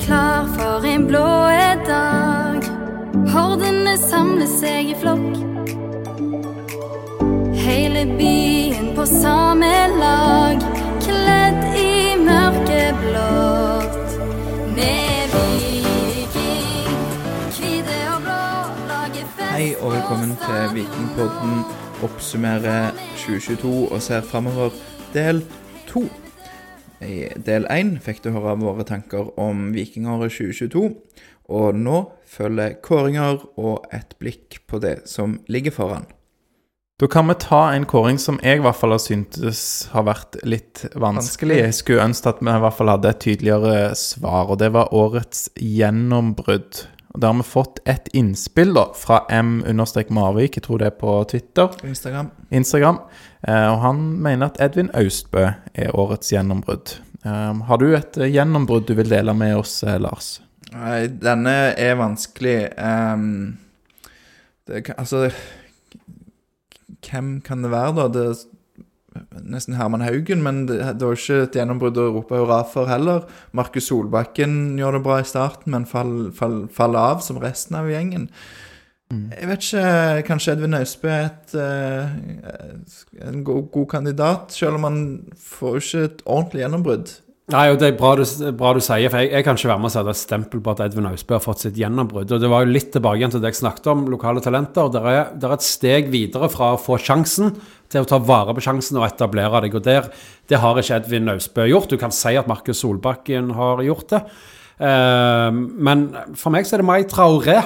klar for en blå dag. Hordene samler seg i flokk. Hele byen på samme lag, kledd i mørkeblått. Med viking, hvite og blå, lager fest Hei og velkommen til Vikingpodden oppsummerer 2022 og ser framover del to. I del én fikk du høre våre tanker om vikingåret 2022, og nå følger kåringer og et blikk på det som ligger foran. Da kan vi ta en kåring som jeg i hvert fall har syntes har vært litt vanskelig. Jeg skulle ønske at vi i hvert fall hadde et tydeligere svar, og det var årets gjennombrudd. Og Der har vi fått et innspill da, fra m-marvik, jeg tror det er på Twitter, Instagram. Instagram. Eh, og han mener at Edvin Austbø er årets gjennombrudd. Eh, har du et eh, gjennombrudd du vil dele med oss, eh, Lars? Nei, denne er vanskelig. Um, det, altså Hvem kan det være, da? Det nesten Herman Haugen, men det, det var ikke et gjennombrudd å rope hurra for heller. Markus Solbakken gjør det bra i starten, men faller fall, fall av som resten av gjengen. Jeg vet ikke, Kanskje Edvin Austbø er et, uh, en god, god kandidat, selv om han får ikke et ordentlig gjennombrudd. Nei, og Det er bra du, bra du sier, for jeg, jeg kan ikke være med og sette et stempel på at Edvin Austbø har fått sitt gjennombrudd. Og Det var jo litt tilbake igjen til det jeg snakket om, lokale talenter. Det er, er et steg videre fra å få sjansen til å ta vare på sjansen og etablere deg. og der, Det har ikke Edvin Austbø gjort. Du kan si at Markus Solbakken har gjort det. Eh, men for meg så er det Mai Traoré.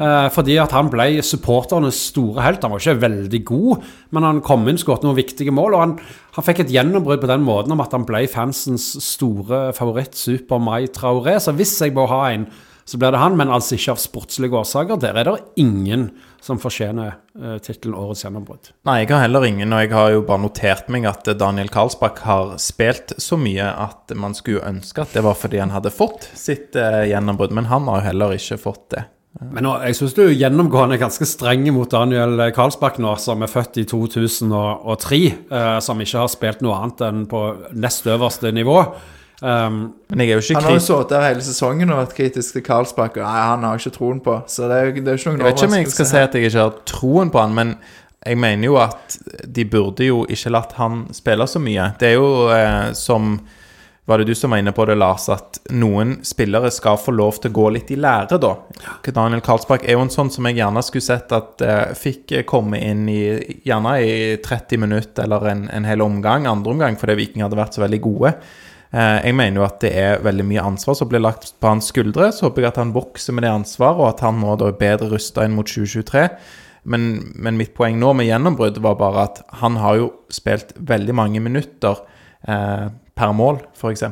Eh, fordi at han ble supporternes store helt. Han var ikke veldig god, men han kom inn, skåret noen viktige mål. Og han, han fikk et gjennombrudd på den måten om at han ble fansens store favoritt, Super Mai Traoré. Så hvis jeg må ha en, så blir det han, men altså ikke av sportslige årsaker. Der er det ingen som fortjener uh, tittelen Årets gjennombrudd. Nei, jeg har heller ingen, og jeg har jo bare notert meg at Daniel Karlsbakk har spilt så mye at man skulle ønske at det var fordi han hadde fått sitt uh, gjennombrudd, men han har jo heller ikke fått det. Men nå, jeg syns du gjennomgående er ganske streng mot Daniel Karlsbakk nå, som er født i 2003, eh, som ikke har spilt noe annet enn på nest øverste nivå. Um, Men jeg er jo ikke Han har jo sittet her hele sesongen og vært kritisk til Karlsbakk, og nei, han har ikke troen på. Så det er det er ikke noen Jeg vet ikke om jeg skal si at jeg ikke har troen på han, men jeg mener jo at de burde jo ikke latt han spille så mye. Det er jo eh, som Var det du som var inne på det, Lars, at noen spillere skal få lov til å gå litt i lære, da? Daniel Karlsbakk er jo en sånn som jeg gjerne skulle sett at eh, fikk komme inn i gjerne i 30 minutter eller en, en hel omgang, andre omgang, fordi Viking hadde vært så veldig gode. Eh, Jeg mener jo at det er veldig mye ansvar som blir lagt på hans skuldre. Så håper jeg at han vokser med det ansvaret, og at han nå da er bedre rusta inn mot 2023. Men, men mitt poeng nå med gjennombrudd var bare at han har jo spilt veldig mange minutter eh, per mål, f.eks.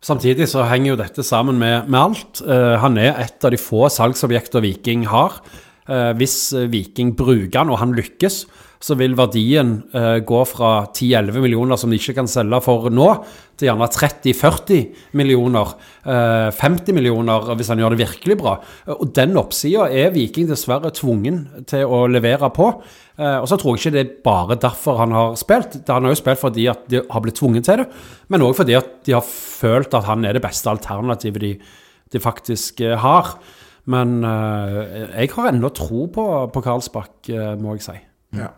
Samtidig så henger jo dette sammen med, med alt. Eh, han er et av de få salgsobjekter Viking har. Eh, hvis Viking bruker han, og han lykkes, så vil verdien eh, gå fra 10-11 millioner som de ikke kan selge for nå, til gjerne 30-40 millioner. eh, 50 millioner hvis han gjør det virkelig bra. Eh, Og den oppsida er Viking dessverre tvungen til å levere på. Eh, og så tror jeg ikke det er bare derfor han har spilt. Han har jo spilt fordi at de har blitt tvunget til det, men òg fordi at de har følt at han er det beste alternativet de, de faktisk eh, har. Men eh, jeg har ennå tro på, på Karlsbakk, eh, må jeg si. Ja.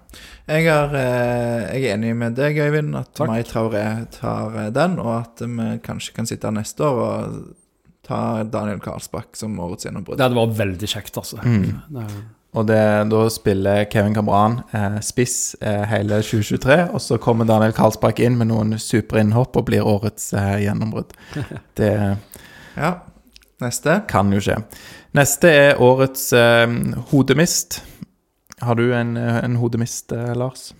Jeg, er, eh, jeg er enig med deg, Øyvind, at Takk. Mai Traoré tar eh, den, og at vi kanskje kan sitte her neste år og ta Daniel Karlsbakk som årets gjennombrudd. Det hadde vært veldig kjekt, altså. Det, Og det, da spiller Kevin Kamran eh, spiss eh, hele 2023, og så kommer Daniel Karlsbakk inn med noen superinnhopp og blir årets eh, gjennombrudd. Det Ja. Neste. kan jo skje. Neste er årets eh, hodemist. Har du en, eh, en hodemist, eh, Lars?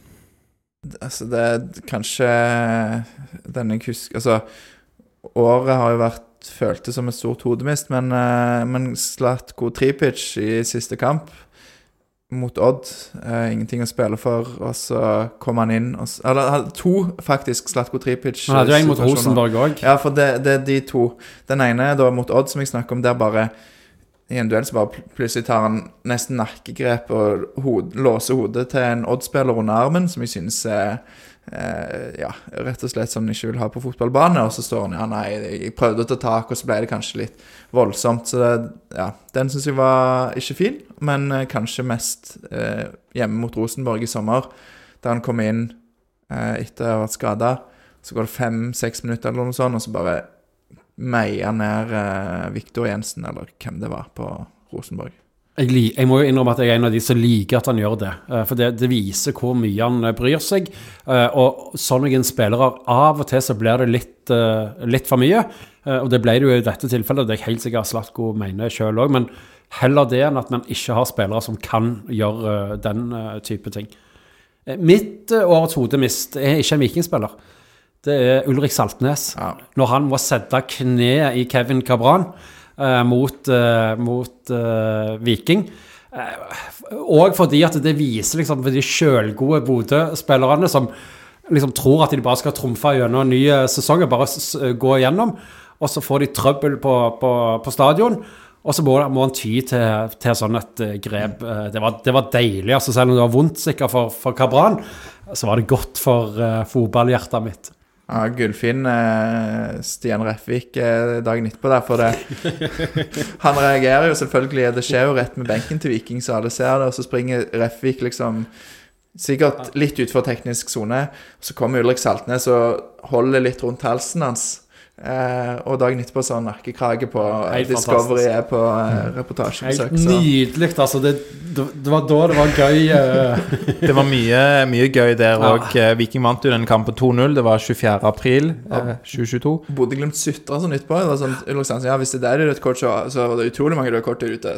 Altså, det er kanskje denne jeg husker Altså, året har jo vært føltes som et stort hodemist, men, eh, men Slatko Tripic i siste kamp mot Odd. Eh, ingenting å spille for, og så kom han inn og, Eller to, faktisk, Slatko Tripic. Han hadde jo en mot. Rosenborg òg. Ja, for det, det er de to. Den ene er da mot Odd, som jeg snakker om, der bare i en duell så bare plutselig tar han nesten nakkegrep og hod, låser hodet til en Odd-spiller under armen, som jeg synes er eh, Ja, rett og slett som han ikke vil ha på fotballbane. Og så står han ja, nei, jeg prøvde å ta tak, og så ble det kanskje litt voldsomt. Så det, ja, den syns jeg var ikke fin, men eh, kanskje mest eh, hjemme mot Rosenborg i sommer, der han kom inn eh, etter å ha vært skada. Så går det fem-seks minutter, eller noe sånt, og så bare meier ned eh, Viktor Jensen, eller hvem det var, på Rosenborg. Jeg, jeg må jo innrømme at jeg er en av de som liker at han gjør det. eh, For det, det viser hvor mye han eh, bryr seg. Og sånne spillere, av og til så blir det litt, litt for mye. Og det ble det jo i dette tilfellet, det er jeg helt sikkert Slatko mener sjøl òg. Men heller det enn at man ikke har spillere som kan gjøre den type ting. Mitt årets hodemist er ikke en vikingspiller. Det er Ulrik Saltnes. Ja. Når han må sette kneet i Kevin Cabran eh, mot, eh, mot eh, Viking. Eh, og fordi at det viser liksom for de sjølgode Bodø-spillerne som liksom tror at de bare skal trumfe gjennom nye ny sesong og bare gå igjennom, og så får de trøbbel på, på, på stadion. Og så må, må han ty til, til sånn et eh, grep. Eh, Det var, det var deilig. altså Selv om det var vondt sikkert for, for Cabran, så var det godt for uh, fotballhjertet mitt. Ja, Gullfinn eh, Stian Refvik eh, dagen etterpå der, for det Han reagerer jo selvfølgelig. Det skjer jo rett med benken til Viking, så alle ser det. Og så springer Refvik liksom sikkert litt utenfor teknisk sone. Så kommer Ulrik Saltnes og holder litt rundt halsen hans. Eh, og dagen etterpå så har han nakkekrage på Helt Discovery er på eh, reportasjebesøk. Helt nydelig. Altså, det, det, var da det var gøy. eh, Det var mye, mye gøy der Ja. Viking vant jo den kampen 2-0. Det var 24. april eh, 2022. Bodø-Glimt sutra sånn nytt på det. var Sånn, ja, hvis det der er rødt kort, så, så var det utrolig mange røde kort der ute.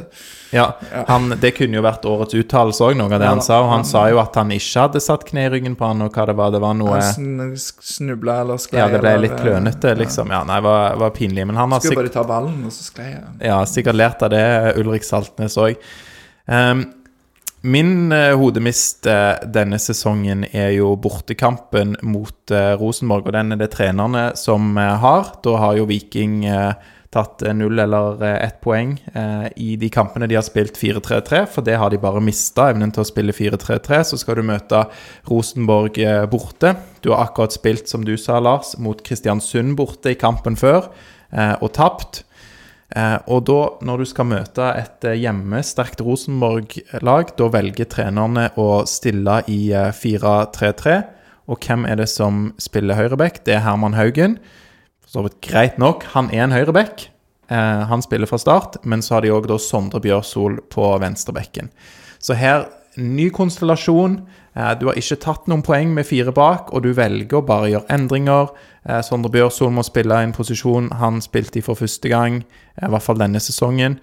Ja, han, Det kunne jo vært årets uttalelse òg, noe av det Ja han sa. Og han sa jo at han ikke hadde satt kne i ryggen på han, og hva det var. Det var noe Han snubla eller sklei. Ja, det ble litt klønete, eh, liksom. Ja, nei, var, var pinlig. Men han har Skulle sikkert bare ta ballen, og så sklei jeg. Ja, sikkert lært av det, Ulrik Saltnes òg. min uh, hodemist uh, denne sesongen er jo bortekampen mot uh, Rosenborg, og den er det trenerne som har. Da har jo Viking eh, tatt eh, null eller eh, ett poeng eh, i de kampene de har spilt 4-3-3, for det har de bare mista, evnen til å spille 4-3-3. Så skal du møte Rosenborg eh, borte. Du har akkurat spilt, som du sa, Lars, mot Kristiansund borte i kampen før, eh, og tapt. Eh, og da, når du skal møte et hjemmesterkt Rosenborg-lag, da velger trenerne å stille i eh, 4-3-3. Og hvem er det som spiller høyreback? Det er Herman Haugen. Så vidt greit nok, han er en høyreback. Eh, han spiller fra start, men så har de òg Sondre Bjørsol på venstrebekken. Så her, ny konstellasjon. Eh, du har ikke tatt noen poeng med fire bak, og du velger å bare gjøre endringer. Eh, Sondre Bjørsol må spille i en posisjon han spilte i for første gang, eh, i hvert fall denne sesongen.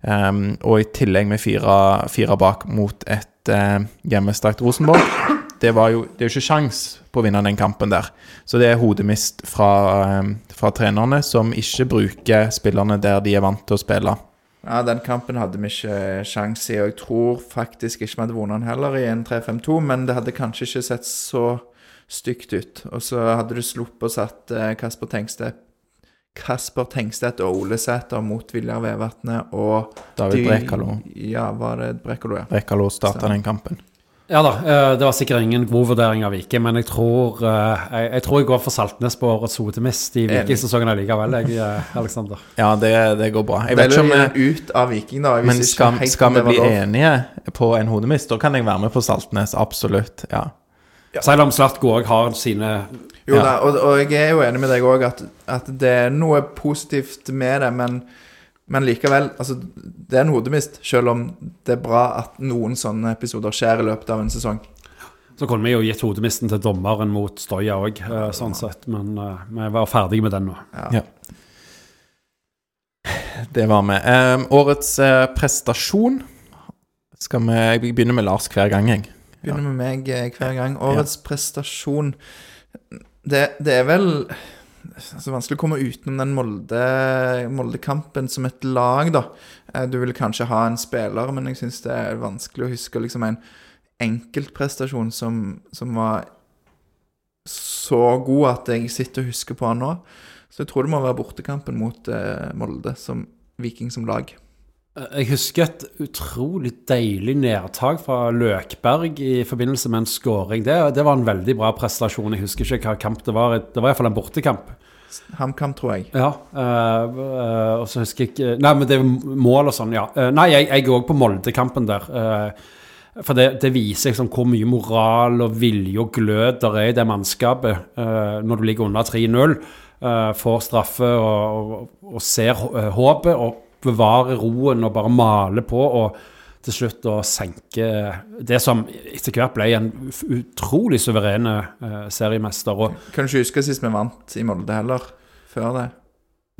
Um, og i tillegg med fire, fire bak mot et eh, hjemmesterkt Rosenborg. Det, var jo, det er jo ikke sjans på å vinne den kampen der. Så det er hodemist fra, um, fra trenerne, som ikke bruker spillerne der de er vant til å spille. Ja, den kampen hadde vi ikke sjans i, og jeg tror faktisk ikke vi hadde vunnet den heller i en 3-5-2, men det hadde kanskje ikke sett så stygt ut. Og så hadde du sluppet å satt eh, Kasper Tengstedt Kasper Tengstedt og Ole Sæter mot Viljar Vevatnet og David Brekalo. Ja, var det Brekalo, ja. Brekalo starta den kampen. Ja da, eh, det var sikkert ingen god vurdering av Viking, men jeg tror eh, jeg, jeg tror jeg går for Saltnes på årets hodemist i. Viking-sesongen allikevel, jeg, Aleksander. Alexander. Ja, det, det går bra. Jeg vet ikke om vi, ut av Viking, da. Men skal, skal vi bli enige på en hodemist? Da kan jeg være med på Saltnes. Absolutt. ja Selv om Slatko òg har sine Jo Ja. da, og, og jeg er jo enig med deg òg at, at det er noe positivt med det, men, men likevel altså, Det er en hodemist, selv om det er bra at noen sånne episoder skjer i løpet av en sesong. Så kunne vi jo gitt hodemisten til dommeren mot Stoya òg, sånn sett, men uh, vi var ferdige med den nå. Ja. Det var vi. Um, årets uh, prestasjon skal vi Jeg begynner med Lars hver gang, jeg. Begynner med meg eh, hver gang. Årets prestasjon det, det er vel altså, vanskelig å komme utenom den Molde- Molde-kampen som et lag, da. Eh, Du vil kanskje ha en spiller, men jeg syns det er vanskelig å huske liksom en enkeltprestasjon som, som var så god at jeg sitter og husker på han nå. Så jeg tror det må være bortekampen mot eh, Molde som Viking som lag. Jeg husker et utrolig deilig nedtak fra Løkberg i forbindelse med en scoring. Det, det var en veldig bra prestasjon. Jeg husker ikke hva kamp det var. Det var iallfall en bortekamp. HamKam, tror jeg. Ja. øh, øh, og så husker jeg ikke Nei, men det er mål og sånn, ja. Eh, nei, jeg, jeg òg på Molde-kampen der. eh, for det, det viser liksom hvor mye moral og vilje og glød der er i det mannskapet når du ligger under 3-0. eh, får straffe og, og, og ser håpet og bevarer roen og bare male på. og til slutt å senke det som etter hvert ble en utrolig suverene eh, seriemester. Og Kan du ikke huske sist vi vant i Molde heller? Før det.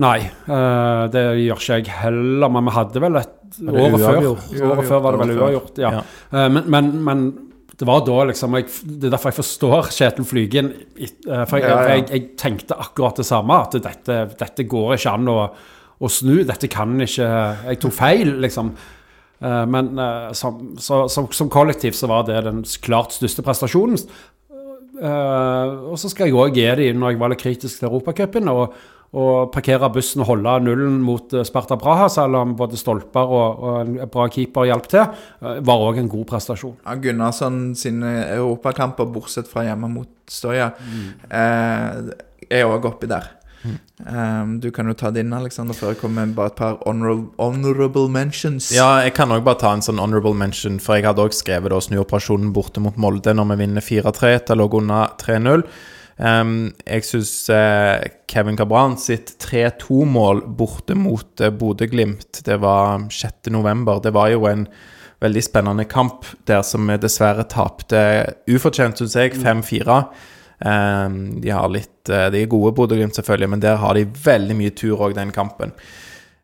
Nei, eh, det gjør ikke jeg heller, men vi hadde vel et Året før, uavgjort? året før var det vel uavgjort, ja. Ja. Eh, men, men, men det var da liksom jeg, Det er derfor jeg forstår Kjetil Flygen. eh, For jeg, Ja, ja. jeg, jeg tenkte akkurat det samme, at dette, dette går ikke an å, å snu. Dette kan ikke Jeg tok feil, liksom. Eh, Men eh, som, så, som, som kollektiv så var det den klart største prestasjonen. Eh, og så skal jeg òg gi dem når jeg var litt kritisk til Europacupen. Og, og parkere bussen og holde nullen mot Sparta Braha, selv om både stolper og, og en bra keeper hjalp til, var òg en god prestasjon. Ja, Gunnarsson sine europakamper, bortsett fra hjemme mot Støya, eh, er òg oppi der. Eh, du kan jo ta din, Alexander, før jeg kommer med bare et par honorable, honorable mentions. Ja, jeg kan òg bare ta en sånn honorable mention, for jeg hadde òg skrevet da snuoperasjonen borte mot Molde når vi vinner 4-3 etter lå under 3-0. Um, jeg syns Kevin Cabran sitt 3-2-mål borte mot uh, Bodø-Glimt, det var 6. november, det var jo en veldig spennende kamp der som vi dessverre tapte ufortjent, syns jeg, 5-4. Ehm, de har litt eh, De er gode, Bodø-Glimt, selvfølgelig, men der har de veldig mye tur òg, den kampen.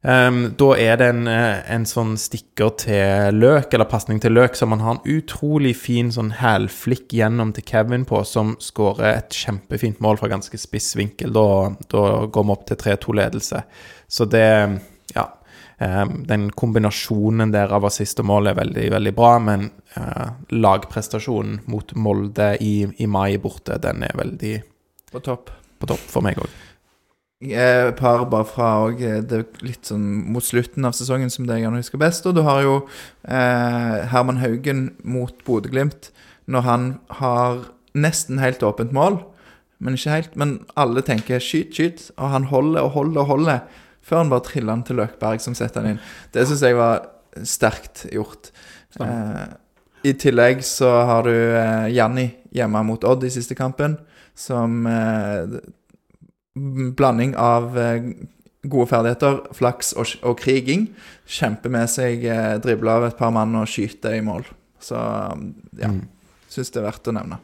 Ehm, da er det en, eh, en sånn stikker til løk, eller pasning til løk, som man har en utrolig fin sånn hælflikk gjennom til Kevin på, som skårer et kjempefint mål fra ganske spiss vinkel. Da, da går vi opp til 3-2-ledelse. Så det den kombinasjonen der av assist og mål er veldig, veldig bra, men eh, lagprestasjonen mot Molde i, i mai borte, den er veldig På topp. på topp for meg òg. Et par bare fra og, eh, det litt sånn mot slutten av sesongen som det jeg husker best. Og du har jo eh, Herman Haugen mot Bodø-Glimt når han har nesten helt åpent mål, men ikke helt. Men alle tenker skyt, skyt, og han holder og holder og holder før han bare trilla den til Løkberg, som setter han inn. Det syns jeg var sterkt gjort. Eh, I tillegg så har du eh, Janni hjemme mot Odd i siste kampen, som eh, blanding av eh, gode ferdigheter, flaks og, og kriging. Kjemper med seg eh, dribler av et par mann og skyter i mål. Så ja, Mm. syns det er verdt å nevne.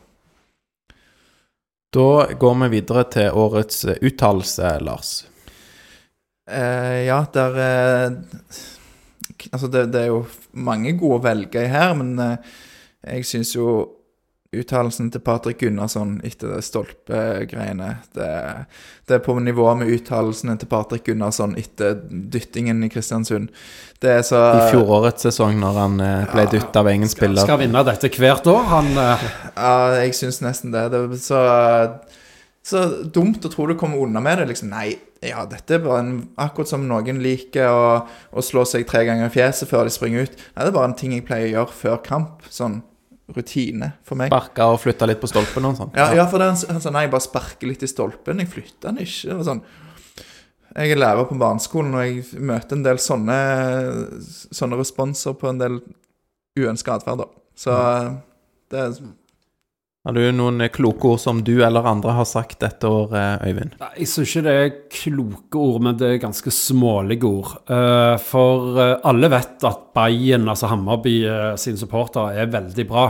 Da går vi videre til årets eh, uttalelse, Lars. Eh, ja, der eh, Altså, det, det er jo mange gode å velge i her, men eh, jeg syns jo uttalelsen til Patrick Gunnarsson etter det stolpegreiene det, det er på nivå med uttalelsene til Patrick Gunnarsson etter dyttingen i Kristiansund. Det er så I fjorårets sesong, når han eh, ble dytta av egen spiller. Skal vinne dette hvert år. Han eh, Ja, jeg syns nesten det. Det så, så dumt å tro du kommer unna med det. Liksom, nei, ja, dette er bare en, akkurat som noen liker å, å slå seg tre ganger i fjeset før de springer ut. Nei, det er bare en ting jeg pleier å gjøre før kamp. Sånn rutine for meg. Sparka og flytta litt på stolpen og sånn. Ja, ja for det, er en- han sa nei, jeg bare sparker litt i stolpen. Jeg flytter den ikke. Var sånn. Jeg er lærer på barneskolen, og jeg møter en del sånne, sånne responser på en del uønska atferd. Så det er Har du noen eh, kloke ord som du eller andre har sagt dette året, Øyvind? Nei, Jeg syns ikke det er kloke ord, men det er ganske smålige ord. Eh, for eh, alle vet at Bayern, altså Hammarby eh, sine supportere, er veldig bra.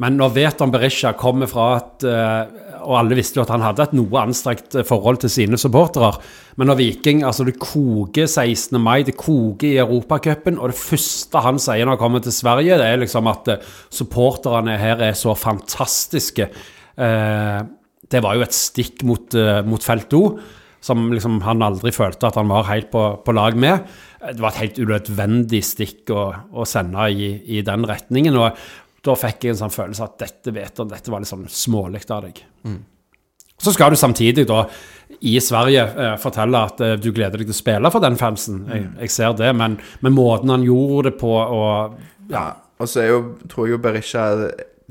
Men når Veton Berisha kommer fra at eh, Og alle visste jo at han hadde et noe anstrengt eh, forhold til sine supportere. Men når Viking Altså, det koker 16. mai, det koker i Europacupen, og det første han sier når han kommer til Sverige, det er liksom at eh, supporterne her er så fantastiske. Det var jo et stikk mot, mot felt O, som liksom han aldri følte at han var helt på, på lag med. Det var et helt unødvendig stikk å, å sende i, i den retningen. og da fikk jeg en sånn følelse at dette vet han, dette var litt sånn smålig av deg. Så skal du samtidig da i Sverige eh, fortelle at eh, du gleder deg til å spille for den fansen. Jeg, jeg ser det, men, men måten han gjorde det på og Ja, og så jo, tror jeg jo Berisha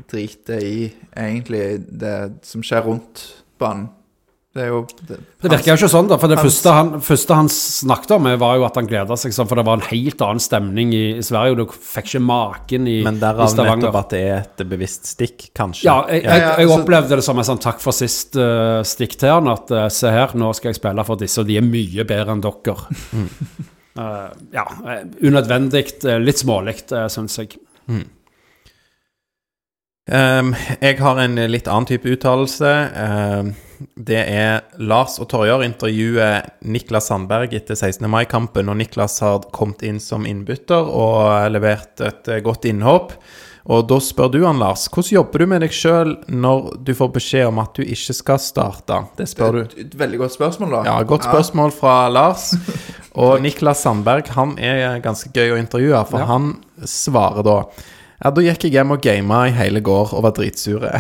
driter i egentlig det som skjer rundt banen. Det er jo Det, Det virker jo ikke sånn, da. For det hans- første, han, første han snakket om, var jo at han gleda seg sånn, for det var en helt annen stemning i, i Sverige, og du fikk ikke maken i, Men i derav Stavanger. nettopp at det er et bevisst stikk, kanskje. Ja, jeg, jeg, jeg, jeg altså- opplevde det som en sånn takk for sist-stikk til han. At uh, se her, nå skal jeg spille for disse, og de er mye bedre enn dere. Eh, ja, eh, unødvendig. eh, litt smålig, uh, syns jeg. Ehm, jeg har en litt annen type uttalelse. Ehm, det er Lars og Torjar intervjuer Niklas Sandberg etter 16. mai-kampen, og Niklas har kommet inn som innbytter og levert et eh, godt innhopp. Og da spør du han, Lars, hvordan jobber du med deg sjøl når du får beskjed om at du ikke skal starte? Det spør du. et, et veldig godt spørsmål, da. Ja, godt spørsmål fra Lars. Og Niklas Sandberg han er ganske gøy å intervjue, for Ja. han svarer da Ja, da gikk jeg hjem og gama i hele går og var dritsure.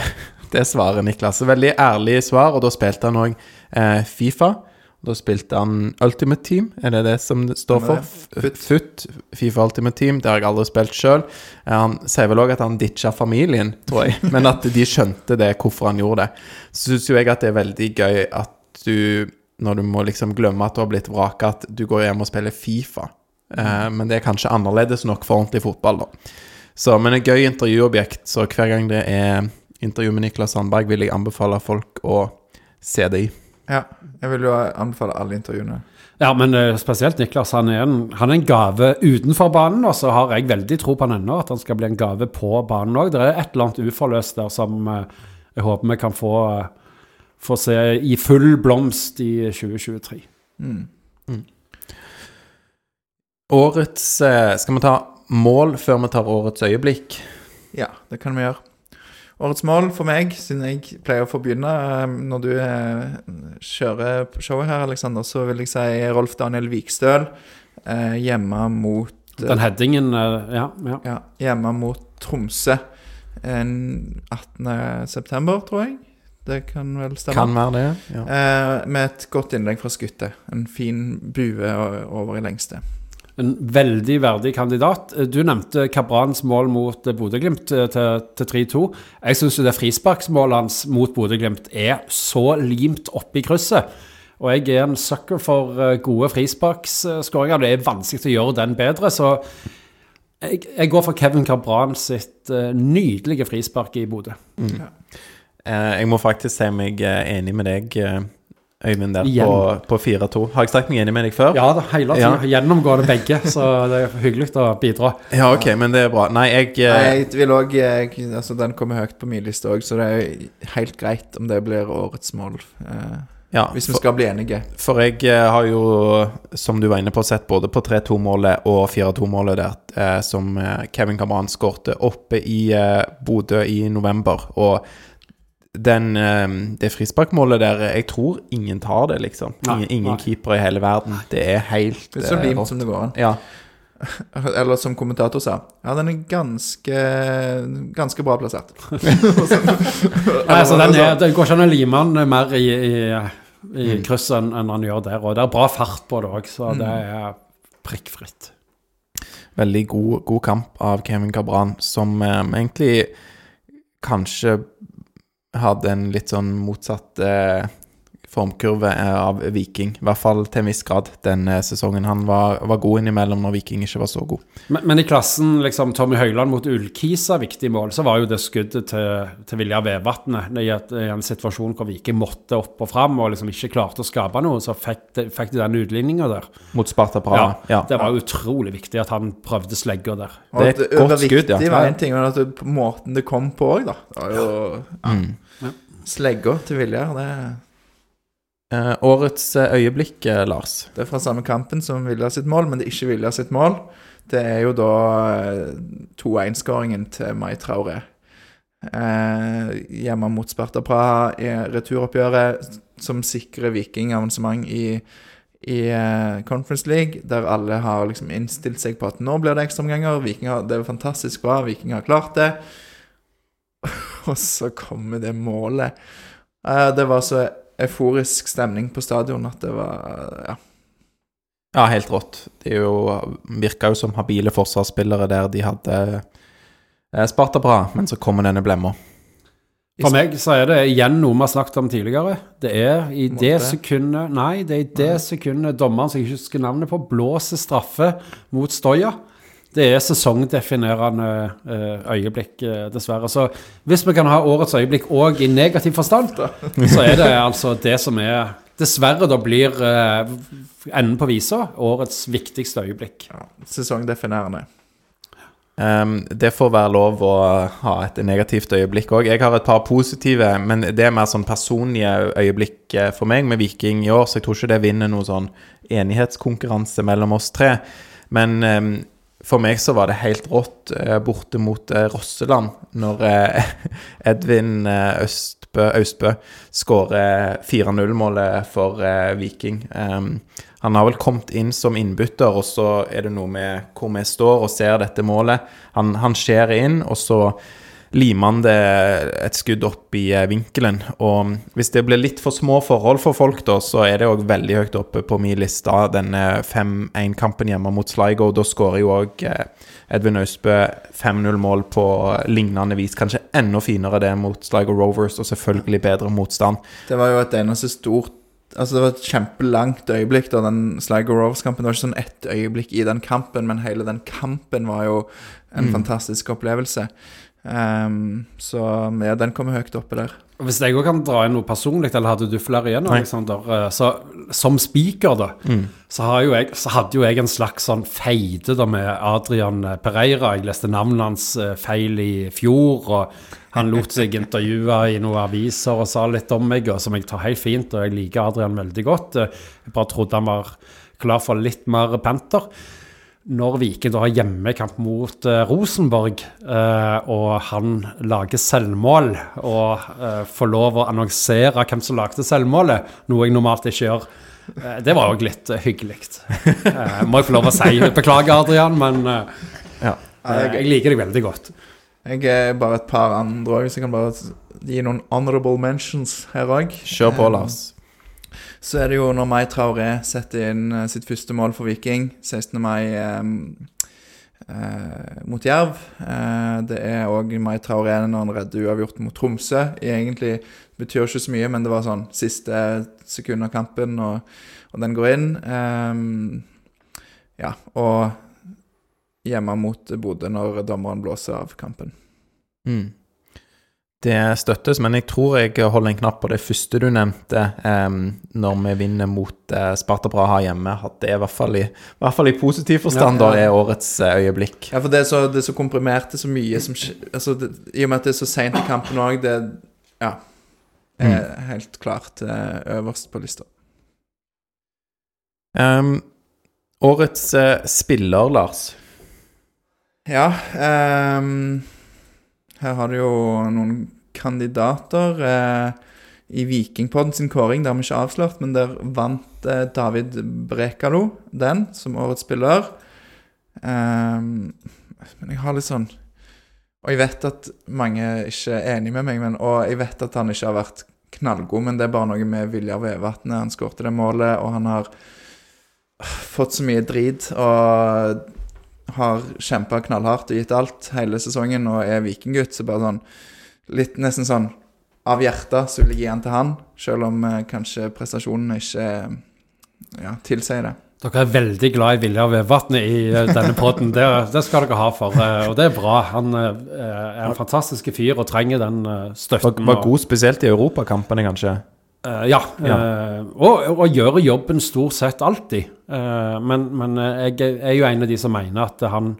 Det svaret, Niklas. Veldig ærlig svar, og da spilte han òg eh, Fifa. Da spilte han Ultimate Team, er det det som det står for? FUT. Foot. Fifa Ultimate Team. Det har jeg aldri spilt sjøl. Han sier vel òg at han ditcha familien, tror jeg. Men at de skjønte det, hvorfor han gjorde det. Så syns jo jeg at det er veldig gøy at du, når du må liksom glemme at du har blitt vraka, at du går hjem og spiller Fifa. Eh, men det er kanskje annerledes nok for ordentlig fotball, da. Så, men et gøy intervjuobjekt. Så hver gang det er intervju med Niklas Sandberg, vil jeg anbefale folk å se det i. Ja, jeg vil jo anbefale alle intervjuene. Ja, men eh, spesielt Niklas. Han er, en, han er en gave utenfor banen, og så har jeg veldig tro på han ennå, at han skal bli en gave på banen òg. Det er et eller annet uforløst der som eh, jeg håper vi kan få, eh, få se i full blomst i 2023. Årets eh, Skal vi ta mål før vi tar årets øyeblikk? Ja, det kan vi gjøre. Årets mål for meg, siden jeg pleier å få begynne eh, når du eh, kjører showet her, Alexander, så vil jeg si Rolf Daniel Vikstøl eh, hjemme mot Den headingen Ja. ja. ja, hjemme mot Tromsø en 18. september, tror jeg. Det kan vel stemme. Kan være det. Ja. Eh, med et godt innlegg fra skuttet. En fin bue over i lengste. En veldig verdig kandidat. Du nevnte Kabrans mål mot eh, Bodø-Glimt eh, til, til 3-2. Jeg syns det frisparksmålet hans mot Bodø-Glimt er så limt oppe i krysset. Og jeg er en sucker for eh, gode frisparksskåringer. Det er vanskelig å gjøre den bedre, så jeg, jeg går for Kevin Cabran sitt eh, nydelige frispark i Bodø. Eh, jeg må faktisk si meg eh, enig med deg, eh, Øyvind, der Igjen. på, på 4-2. Har jeg sagt meg enig med deg før? Ja da, hele tida. Gjennomgående begge, så det er hyggelig å bidra. Ja, ok, men det er bra. Nei, jeg eh, Nei, jeg vil også, eh, altså Den kommer høyt på min liste òg, så det er helt greit om det blir årets mål. Eh, ja, hvis vi for, skal bli enige. for jeg eh, har jo, som du var inne på, sett både på 3-2-målet og 4-2-målet der, eh, som eh, Kevin Kamran skårte oppe i eh, Bodø i november. Og den, eh, det frisparkmålet der Jeg tror ingen tar det, liksom. Ingen, ingen keepere i hele verden. Det er helt Det er så eh, limt som det går an. Ja. Eller som kommentator sa, ja, den er ganske Ganske bra plassert. Nei, altså, den er, det går ikke an å lime den mer i, i, i Mm. krysset enn en han gjør der. Og det er bra fart på det òg, så det er prikkfritt. Veldig god, god kamp av Kevin Cabran, som eh, egentlig kanskje hadde en litt sånn motsatt eh, formkurve eh, av Viking. I hvert fall til en viss grad denne sesongen. Han var, var god innimellom når Viking ikke var så god. Men, men i klassen liksom Tommy Høiland mot Ullkisa, viktig mål, så var jo det skuddet til, til Vilja Vevatnet i, i en situasjon hvor Viking måtte opp og fram og liksom ikke klarte å skape noe, så fikk de, fikk de den utligninga der. Mot Sparta Praha. Ja. Det var utrolig viktig at han prøvde slegga der. Det er at et godt skudd, ja. Det var en ting, men at det, måten det kom på òg, da. Det var jo ja. Mm. Slegga til Vilja, det, Eh, årets eh, øyeblikk, eh, Lars. det er fra samme kampen som Viljar sitt mål, men det er ikke Viljar sitt mål. Det er jo da eh, 2-1-skåringen til Mai Traore. Eh, hjemme mot Sparta Praha i returoppgjøret som sikrer Viking avansement i, i eh, Conference League, der alle har liksom innstilt seg på at nå blir det ekstraomganger. Det er fantastisk bra, Viking har klart det. Og så kommer det målet. Eh, det var så euforisk stemning på stadion at det var Ja. Ja, helt rått. Det er jo, virka jo som habile forsvarsspillere der de hadde spart Sparta bra, men så kommer denne blemma. For meg så er det igjen noe vi har snakket om tidligere. Det er i det sekundet Nei, det er i det sekundet dommeren, som jeg ikke husker navnet på, blåser straffe mot Stoya. Det er sesongdefinerende eh, øyeblikk, eh, dessverre. Så hvis vi kan ha årets øyeblikk òg i negativ forstand, så er det altså det som er Dessverre da blir eh, enden på visa årets viktigste øyeblikk. ja sesongdefinerende. Um, det får være lov å ha et negativt øyeblikk òg. Jeg har et par positive, men det er mer sånn personlige øyeblikk for meg med Viking i år, så jeg tror ikke det vinner noen sånn enighetskonkurranse mellom oss tre. Men ehm, for meg så var det helt rått eh, borte mot eh, Rosseland når eh, Edvin Østbø, Østbø, skårer 4-0-målet for Viking. Ehm, han har vel kommet inn som innbytter, og så er det noe med hvor vi står og ser dette målet. Han, han skjer inn, og så limer han det et skudd opp i eh, vinkelen. Og hvis det blir litt for små forhold for folk, da, så er det òg veldig høyt oppe på min liste, denne 5-1-kampen hjemme mot Sligo. Da skårer jo òg Edvin Austbø 5-0-mål på lignende vis. Kanskje enda finere det mot Sligo Rovers, og selvfølgelig bedre motstand. Det var jo et eneste stort Altså Det var et kjempelangt øyeblikk, da den Sligo Rovers-kampen. Det var ikke sånn ett øyeblikk i den kampen, men hele den kampen var jo en fantastisk opplevelse. Ehm, så ja, den kommer høyt oppe der. Hvis jeg òg kan dra inn noe personlig, eller hadde du flere igjen, Alexander? Eh, Så som speaker, da, så, har jo jeg, så hadde jo jeg en slags sånn feide da med Adrian Pereira. Jeg leste navnet hans eh, feil i fjor, og han lot seg intervjue i noen aviser og sa litt om meg, og som jeg tar helt fint, og jeg liker Adrian veldig godt. Eh, Jeg bare trodde han var klar for litt mer panter når Viking da har hjemmekamp mot eh, Rosenborg, eh, og han lager selvmål, og eh, får lov å annonsere hvem som lagde selvmålet, noe jeg normalt ikke gjør, eh, det var òg litt eh, hyggelig. Eh, må jeg få lov å si. Beklager, Adrian, men Ja. jeg liker deg veldig godt. Jeg er bare et par andre òg, så jeg kan bare gi noen honorable mentions her òg. Kjør på, Lars. Så er det jo når Mai Traoré setter inn eh, sitt første mål for Viking, 16. mai eh, eh, mot Jerv. Eh, det er òg Mai Traoré når han redder uavgjort mot Tromsø. Egentlig betyr ikke så mye, men det var sånn siste sekund av kampen, og, og den går inn. Eh, ja, og hjemme mot Bodø når dommeren blåser av kampen. Mm. Det støttes, men jeg tror jeg holder en knapp på det første du nevnte, em, når vi vinner mot eh, Sparta Braha hjemme. At det er i hvert fall i, i, hvert fall i positiv forstand Ja, da ja. er årets eh, øyeblikk. Ja, for det er så, det er så komprimert, det er så mye som altså, det, I og med at det er så seint i kampen òg, det Ja. Er helt klart eh, øverst på lista. Um, årets eh, spiller, Lars. Ja ehm, Her har du jo noen kandidater. Eh, I Vikingpodden sin kåring, det har vi ikke avslørt, men der vant eh, David Brekalo den som årets spiller. Eh, men jeg har litt sånn Og jeg vet at mange ikke er enig med meg, men, og jeg vet at han ikke har vært knallgod, men det er bare noe med Viljar Vevatnet. Han skårte det målet, og han har fått så mye drit og har kjempa knallhardt og gitt alt hele sesongen og er vikinggutt, så bare sånn Litt nesten sånn av hjertet så vil jeg gi den til han, selv om eh, kanskje prestasjonene ikke ja, tilsier det. Dere er veldig glad i Viljar Vevatnet i eh, denne poden. Det, det skal dere ha for, eh, og det er bra. Han eh, er en fantastisk fyr og trenger den støtten. Var, var god spesielt i europakampene, kanskje. Eh, ja. eh, og, og gjør jobben stort sett alltid. Uh, men men jeg er jo en av de som mener at han,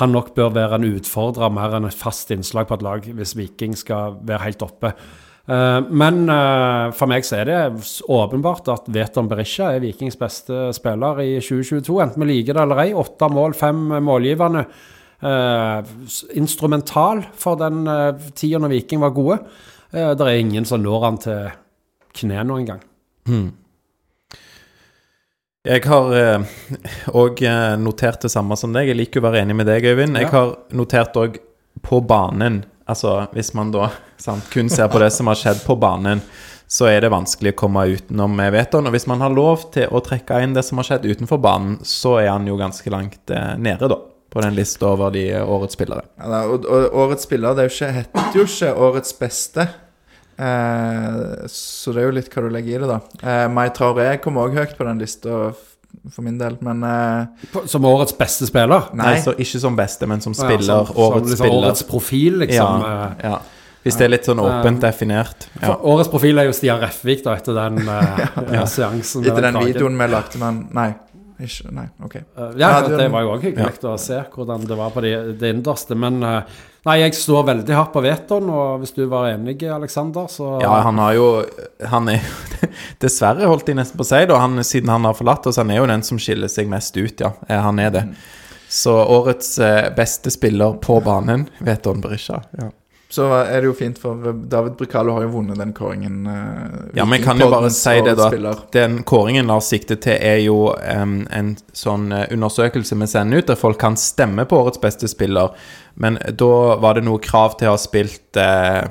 han nok bør være en utfordrer mer enn et fast innslag på et lag hvis Viking skal være helt oppe. Men for meg så er det åpenbart at Veton Berisha er Vikings beste spiller i 2022, enten vi liker det eller ei. Åtte mål, fem målgivende. Instrumental for den uh, tida når Viking var gode. Uh, det er ingen som når han til kne nå engang. Jeg har òg notert det samme som deg. Jeg liker å være enig med deg, Øyvind. Jeg Ja. har notert òg på banen. Altså hvis man da sant, kun ser på det som har skjedd på banen, så er det vanskelig å komme utenom vetoen. Og hvis man har lov til å trekke inn det som har skjedd utenfor banen, så er han jo ganske langt eh, nede, da. På den lista over de eh, årets spillere. Ja, da, og, og årets spiller det er jo ikke, heter jo ikke årets beste. Eh, så det er jo litt hva du legger i det, da. Eh, Mai Traoré kom òg høyt på den lista for min del, men eh, På- Som årets beste spiller. Nei, Nei. så ikke som beste, men som Ja, spiller. som- årets som liksom spiller. Årets profil, liksom. ja, eh. ja. Hvis det er litt sånn åpent definert. Ja. For Årets profil er jo Stian Refvik, da, etter den eh, ja, seansen. med etter den kragen. videoen vi lagde men Nei. Ikke, nei, OK. Eh, Ja, Ja, det- det var jo òg hyggelig å se hvordan det var på det, det innerste. Men eh, nei, jeg står veldig hardt på Veton, og hvis du var enig, Aleksander, så Ja, han har jo Han er jo Dessverre, holdt jeg nesten på å si, da. Han, siden han har forlatt oss, han er jo den som skiller seg mest ut, ja. Eh, Han er det. Så årets eh, beste spiller på banen, Veton Berisha. Ja. Så er det jo fint, for David Bricalo har jo vunnet den kåringen. Uh, Ja, men jeg kan jo bare si det, da. At den kåringen Lars sikter til, er jo um, en sånn eh, undersøkelse vi sender ut, der folk kan stemme på årets beste spiller. Men da var det noe krav til å ha spilt uh,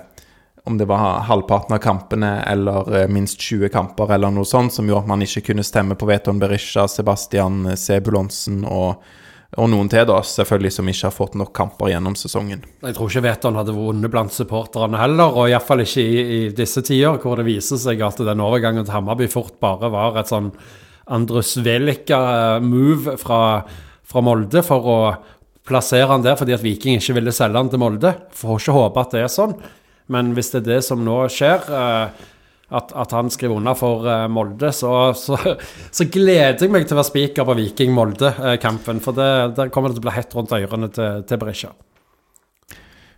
om det var halvparten av kampene eller minst 20 kamper eller noe sånt, som gjorde at man ikke kunne stemme på Veton Berisha, Sebastian Sebulonsen og, og noen til, da, selvfølgelig, som ikke har fått nok kamper gjennom sesongen. Jeg tror ikke Veton hadde vunnet blant supporterne heller, og iallfall ikke i, i disse tider, hvor det viser seg at den overgangen til Hammarby fort bare var et sånn Andrus Velika-move fra, fra Molde for å plassere han der fordi at Viking ikke ville selge han til Molde. Får ikke håpe at det er sånn, men hvis det er det som nå skjer eh, at, at han skriver under for uh, Molde, så, så, så gleder jeg meg til å være spiker på Viking-Molde-kampen. For det, der kommer det til å bli hett rundt ørene til, til Berisha.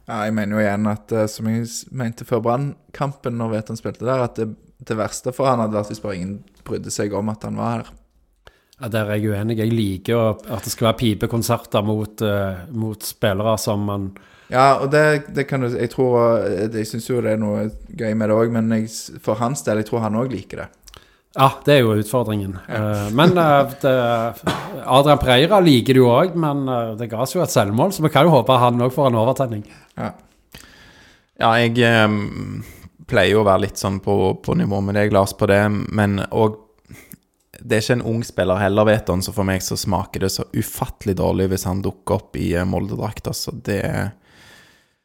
Ja, jeg mener jo igjen at, eh, som jeg mente før Brannkampen, når Veton spilte der, at det, det verste for han hadde vært hvis bare ingen brydde seg om at han var her. Ja, Der er jeg uenig. Jeg liker at det skal være pipekonserter mot, uh, mot spillere som man Ja, og det, det kan du Jeg tror eh, Jeg syns jo det er noe gøy med det òg, men jeg, for hans del, jeg tror han òg liker det. Ja, det er jo utfordringen. Ja. men eh, det, Adrian Preira liker det jo òg, men eh, det ga oss jo et selvmål, så vi kan jo håpe han òg får en overtenning. Ja. Ja, jeg um, pleier jo å være litt sånn på, på nivå med deg, Lars, på det, men òg det er ikke en ung spiller heller, vet han, så for meg så smaker det så ufattelig dårlig hvis han dukker opp i eh, Molde-drakt. Altså, det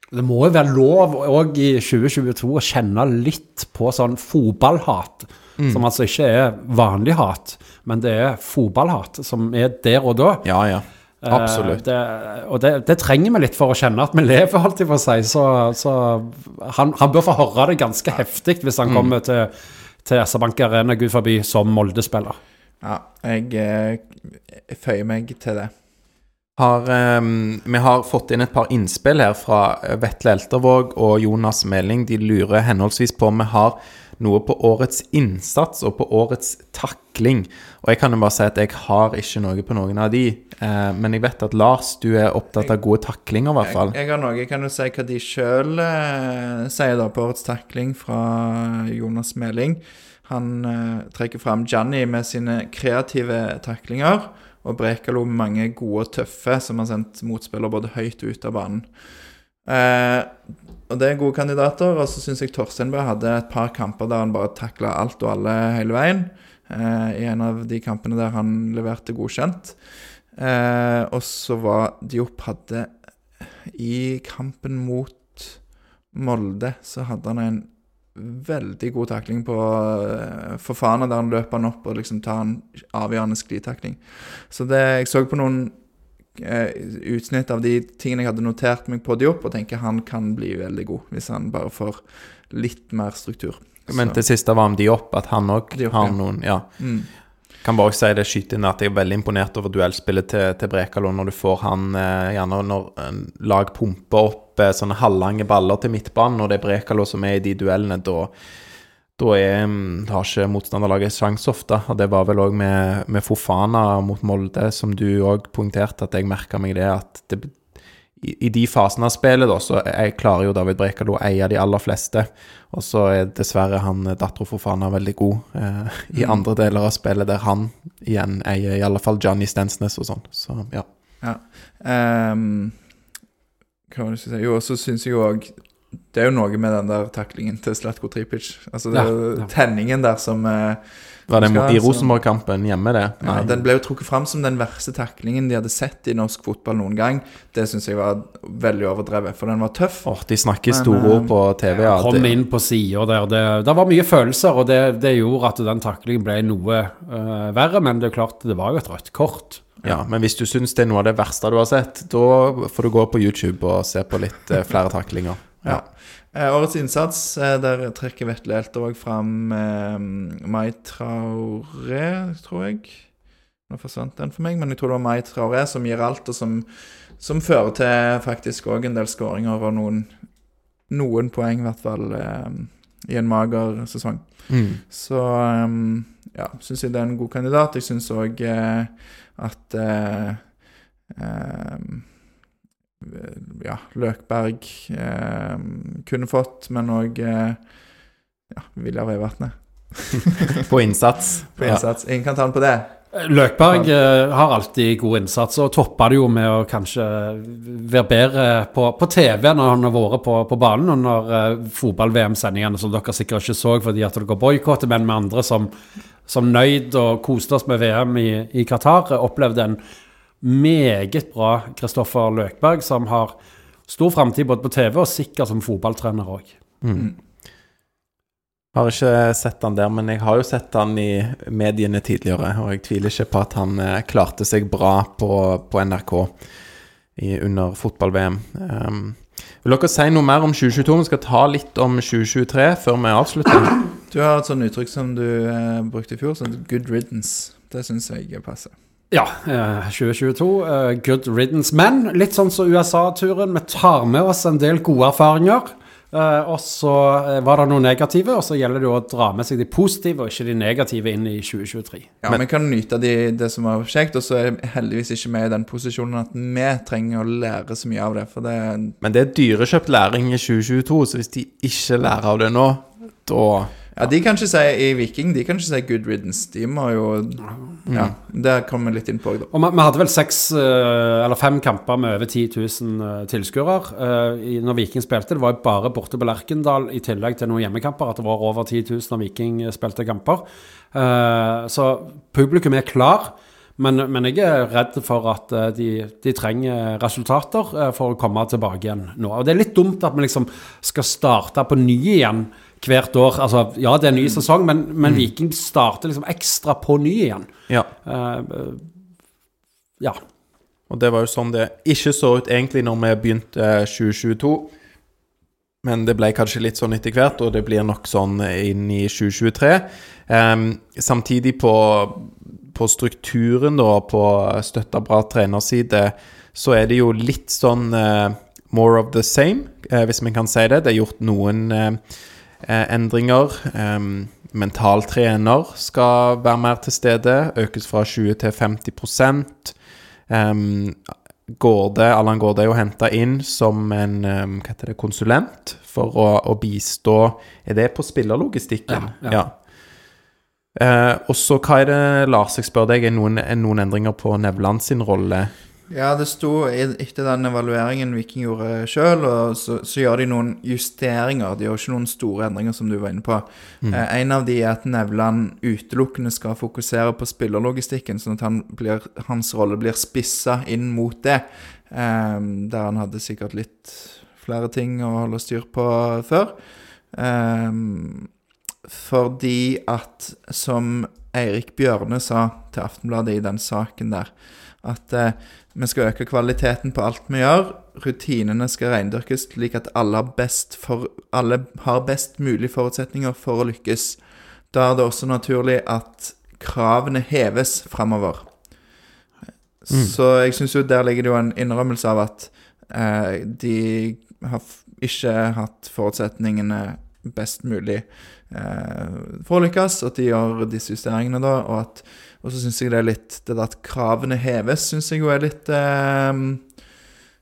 Det må jo være lov òg i 2022 å kjenne litt på sånn fotballhat. Som altså ikke er vanlig hat, men det er fotballhat som er der og da. Ja, ja. Absolutt. Eh, det, og det, det trenger vi litt for å kjenne at vi lever, holdt jeg på å si. Så, så han, han bør få høre det ganske heftig hvis han kommer til, til SR-Bank Arena, gud forbi, som Molde-spiller. Ja, jeg, eh, jeg føyer meg til det. Har, um, vi har fått inn et par innspill her fra eh, Vetle Eltervåg og Jonas Meling. De lurer henholdsvis på om vi har noe på årets innsats og på årets takling. Og jeg kan jo bare si at jeg har ikke noe på noen av de. Eh, men jeg vet at Lars, du er opptatt av gode taklinger, i hvert fall. Jeg, jeg har noe. Jeg kan jo si hva de sjøl eh, sier da på årets takling fra Jonas Meling. Han eh, trekker fram Gianni med sine kreative taklinger, og Brekalo mange gode og tøffe som har sendt motspillere både høyt og ut av banen. Eh, og det er gode kandidater. Og så syns jeg Torsteinberg hadde et par kamper der han bare takla alt og alle hele veien. Eh, I en av de kampene der han leverte godkjent. Eh, og så var Diop hadde I kampen mot Molde så hadde han en veldig god takling på for Fofana, der han løper han opp og liksom tar en avgjørende sklitakling. Så det, jeg så på noen eh, utsnitt av de tingene jeg hadde notert meg på Diop, og tenker han kan bli veldig god hvis han bare får litt mer struktur. Men det siste var om Diop, at han òg har noen Ja. mm. Kan bare si det skyte inn at jeg er veldig imponert over duellspillet til, til Brekalo når du får han eh, gjerne når en lag pumper opp eh, sånne halvlange baller til midtbanen, og det er Brekalo som er i de duellene, da da mm, har ikke motstanderlaget sjanse ofte. Og det var vel òg med, med Fofana mot Molde, som du òg poengterte, at jeg merka meg det. At det, i, i de fasene av spillet, da, så jeg klarer jo David Brekalo å eie de aller fleste. Og så er dessverre han eh, Datro Fofana veldig god eh, i andre deler av spillet, der han igjen eier i alle fall Johnny Stensnes og sånn. Så ja. Ja. Um, hva var det jeg skulle si? Jo, og så syns jeg jo òg det er jo noe med den der taklingen til Slatko Tripic. Altså det er jo ja. tenningen der som eh, Var det i Rosenborg-kampen hjemme, det? ja, Den ble jo trukket fram som den verste taklingen de hadde sett i norsk fotball noen gang. Det syns jeg var veldig overdrevet, for den var tøff. Åh, de snakker store ord eh, på TV. Ja, Kom inn på sida der. Det, det var mye følelser, og det, det gjorde at den taklingen ble noe uh, verre. Men det er klart, det var jo et rødt kort. Ja, men hvis du syns det er noe av det verste du har sett, da får du gå på YouTube og se på litt uh, flere taklinger. Ja. Eh, årets innsats, eh, der trekker Vetle Eltervåg fram eh, Mai Traoré, tror jeg. Nå forsvant den for meg, men jeg tror det var Mai Traoré som gir alt, og som, som fører til faktisk òg en del skåringer og noen, noen poeng, i hvert fall, eh, i en mager sesong. Mm. Så um, ja, syns jeg det er en god kandidat. Jeg syns òg eh, at eh, eh, Ja, Løkberg eh, kunne fått, men òg eh, ja, Viljar Veivatnet På innsats. på innsats. Ingen kan ta den på det. Løkberg eh, har alltid god innsats, og toppa det jo med å kanskje være bedre på, på TV når han har vært på, på banen under eh, fotball-VM-sendingene, som dere sikkert ikke så fordi at dere boikotter, men med andre som, som nøyd og koste oss med VM i, i Qatar, eh, opplevde en meget bra Kristoffer Løkberg, som har stor framtid både på TV og sikkert som fotballtrener òg. Mm. Har ikke sett han der, men jeg har jo sett han i mediene tidligere, og jeg tviler ikke på at han eh, klarte seg bra på, på NRK i, under fotball-VM. Um, vil dere si noe mer om 2022? Vi skal ta litt om 2023 før vi avslutter. Du har et sånt uttrykk som du eh, brukte i fjor, sånn good riddance. Det syns jeg passer. Ja, eh, 2022. eh, good riddance. Men litt sånn som USA-turen. Vi tar med oss en del gode erfaringer. eh, og så eh, var det noe negative, og så gjelder det å dra med seg de positive og ikke de negative inn i 2023. Ja, Vi kan nyte av de, det som var kjekt, og så er vi heldigvis ikke vi i den posisjonen at vi trenger å lære så mye av det. For det Men det er dyrekjøpt læring i 2022, så hvis de ikke lærer av det nå, da Ja, de kan ikke si i Viking De kan ikke si good riddance. De må jo Ja, det kommer vi litt inn på òg, da. Og vi, vi hadde vel seks eh, eller fem kamper med over 10 000 eh, tilskuere eh, når Viking spilte. Det var jo bare borte på Lerkendal i tillegg til noen hjemmekamper at det var over 10 000 når Viking spilte kamper. Så publikum er klar. Men, men jeg er redd for at de, de trenger resultater for å komme tilbake igjen nå. Og det er litt dumt at vi liksom skal starte på ny igjen hvert år. Altså, ja, det er en ny sesong, men, men Viking starter liksom ekstra på ny igjen. Ja. Uh, ja. Og det var jo sånn det ikke så ut egentlig når vi begynte eh, 2022. Men det ble kanskje litt sånn etter hvert, og det blir nok sånn inn i 2023. Um, samtidig på, på strukturen, da, på støtta bra trenerside, så er det jo litt sånn uh, more of the same, uh, hvis vi kan si det. Det er gjort noen eh, eh, endringer. Um, mental trener skal være mer til stede, økes fra 20 til 50 um, Gårde, Allan Gaarde er jo henta inn som en det, konsulent for å, å bistå Er det på spillerlogistikken? Ja, ja. Eh, og så hva er det, Lars, jeg spør deg, er noen, er noen endringer på Nevland sin rolle? Ja, det sto etter den evalueringen Viking gjorde sjøl, så, så gjør de noen justeringer. De gjør ikke noen store endringer, som du var inne på. Eh, en av de er at Nevland utelukkende skal fokusere på spillerlogistikken, sånn at han blir, hans rolle blir spissa inn mot det. Eh, der han hadde sikkert litt flere ting å holde styr på før. Eh, fordi at, som Eirik Bjørne sa til Aftenbladet i den saken der, at eh, vi skal øke kvaliteten på alt vi gjør. Rutinene skal reindyrkes slik at alle har, for, alle har best mulig forutsetninger for å lykkes. Da er det også naturlig at kravene heves framover. Så jeg syns jo der ligger det jo en innrømmelse av at eh, de har ikke hatt forutsetningene best mulig eh, for å lykkes, at de gjør disse justeringene da, og at og så syns jeg det er litt Det at kravene heves, syns jeg jo er litt eh,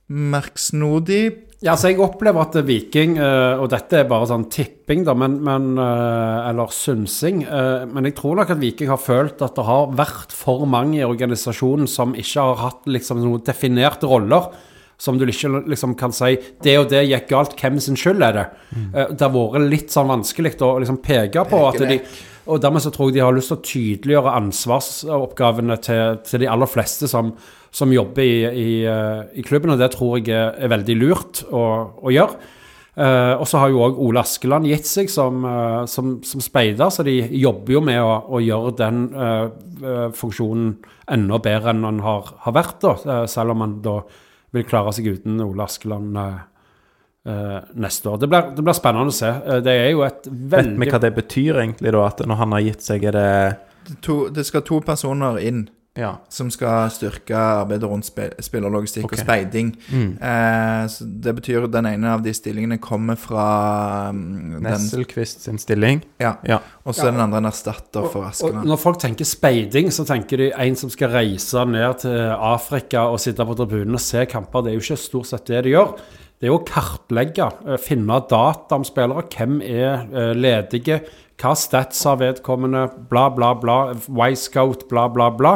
merksnodig. Ja, altså Jeg opplever at Viking, eh, og dette er bare sånn tipping, da, men, men, eh, eller synsing eh, Men jeg tror nok at Viking har følt at det har vært for mange i organisasjonen som ikke har hatt liksom noen definerte roller. som du ikke liksom kan si Det og det gikk galt, hvem sin skyld er det? Mm. det har vært litt sånn vanskelig å liksom peke på at de og dermed så tror jeg de har lyst til å tydeliggjøre ansvarsoppgavene til, til de aller fleste som, som jobber i, i, eh, i, klubben, og det tror jeg er, veldig lurt å, å gjøre. Eh, og så har jo òg Ole Askeland gitt seg som, eh, som, som, speider, så de jobber jo med å, å gjøre den eh, funksjonen enda bedre enn den har, har vært, da, eh, selv om man da vil klare seg uten Ole Askeland eh, neste år. Det blir, det blir, spennende å se. det er jo et veldig Vet vi hva det betyr egentlig, da? At når han har gitt seg, er det to, Det skal to personer inn ja. som skal styrke arbeidet rundt spillerlogistikk okay. og speiding. Mm. Eh, det betyr at den ene av de stillingene kommer fra um, Nesselquist sin stilling. Ja. ja. Og så ja. er den andre en erstatter for Askeland. Når folk tenker speiding, så tenker de en som skal reise ned til Afrika og sitte på tribunen og se kamper. Det er jo ikke stort sett det de gjør. Det er å kartlegge, eh, finne data om spillere. Hvem er eh, ledige? Hva stats har vedkommende? Bla, bla, bla. Y-scout, bla, bla, bla.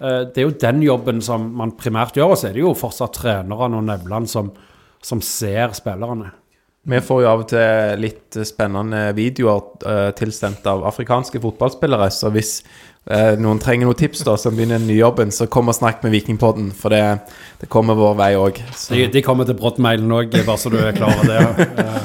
Eh, det er jo den jobben som man primært gjør, og så er det jo fortsatt trenerne og nevlene som, som, ser spillerne. Vi får jo av og til litt spennende videoer tilsendt av afrikanske fotballspillere, så hvis uh, noen trenger noen tips da, som begynner den nye jobben, så kom og snakk med Vikingpodden, for det, det kommer vår vei òg. De, de, kommer til brottmailen òg, bare så du er klar over det.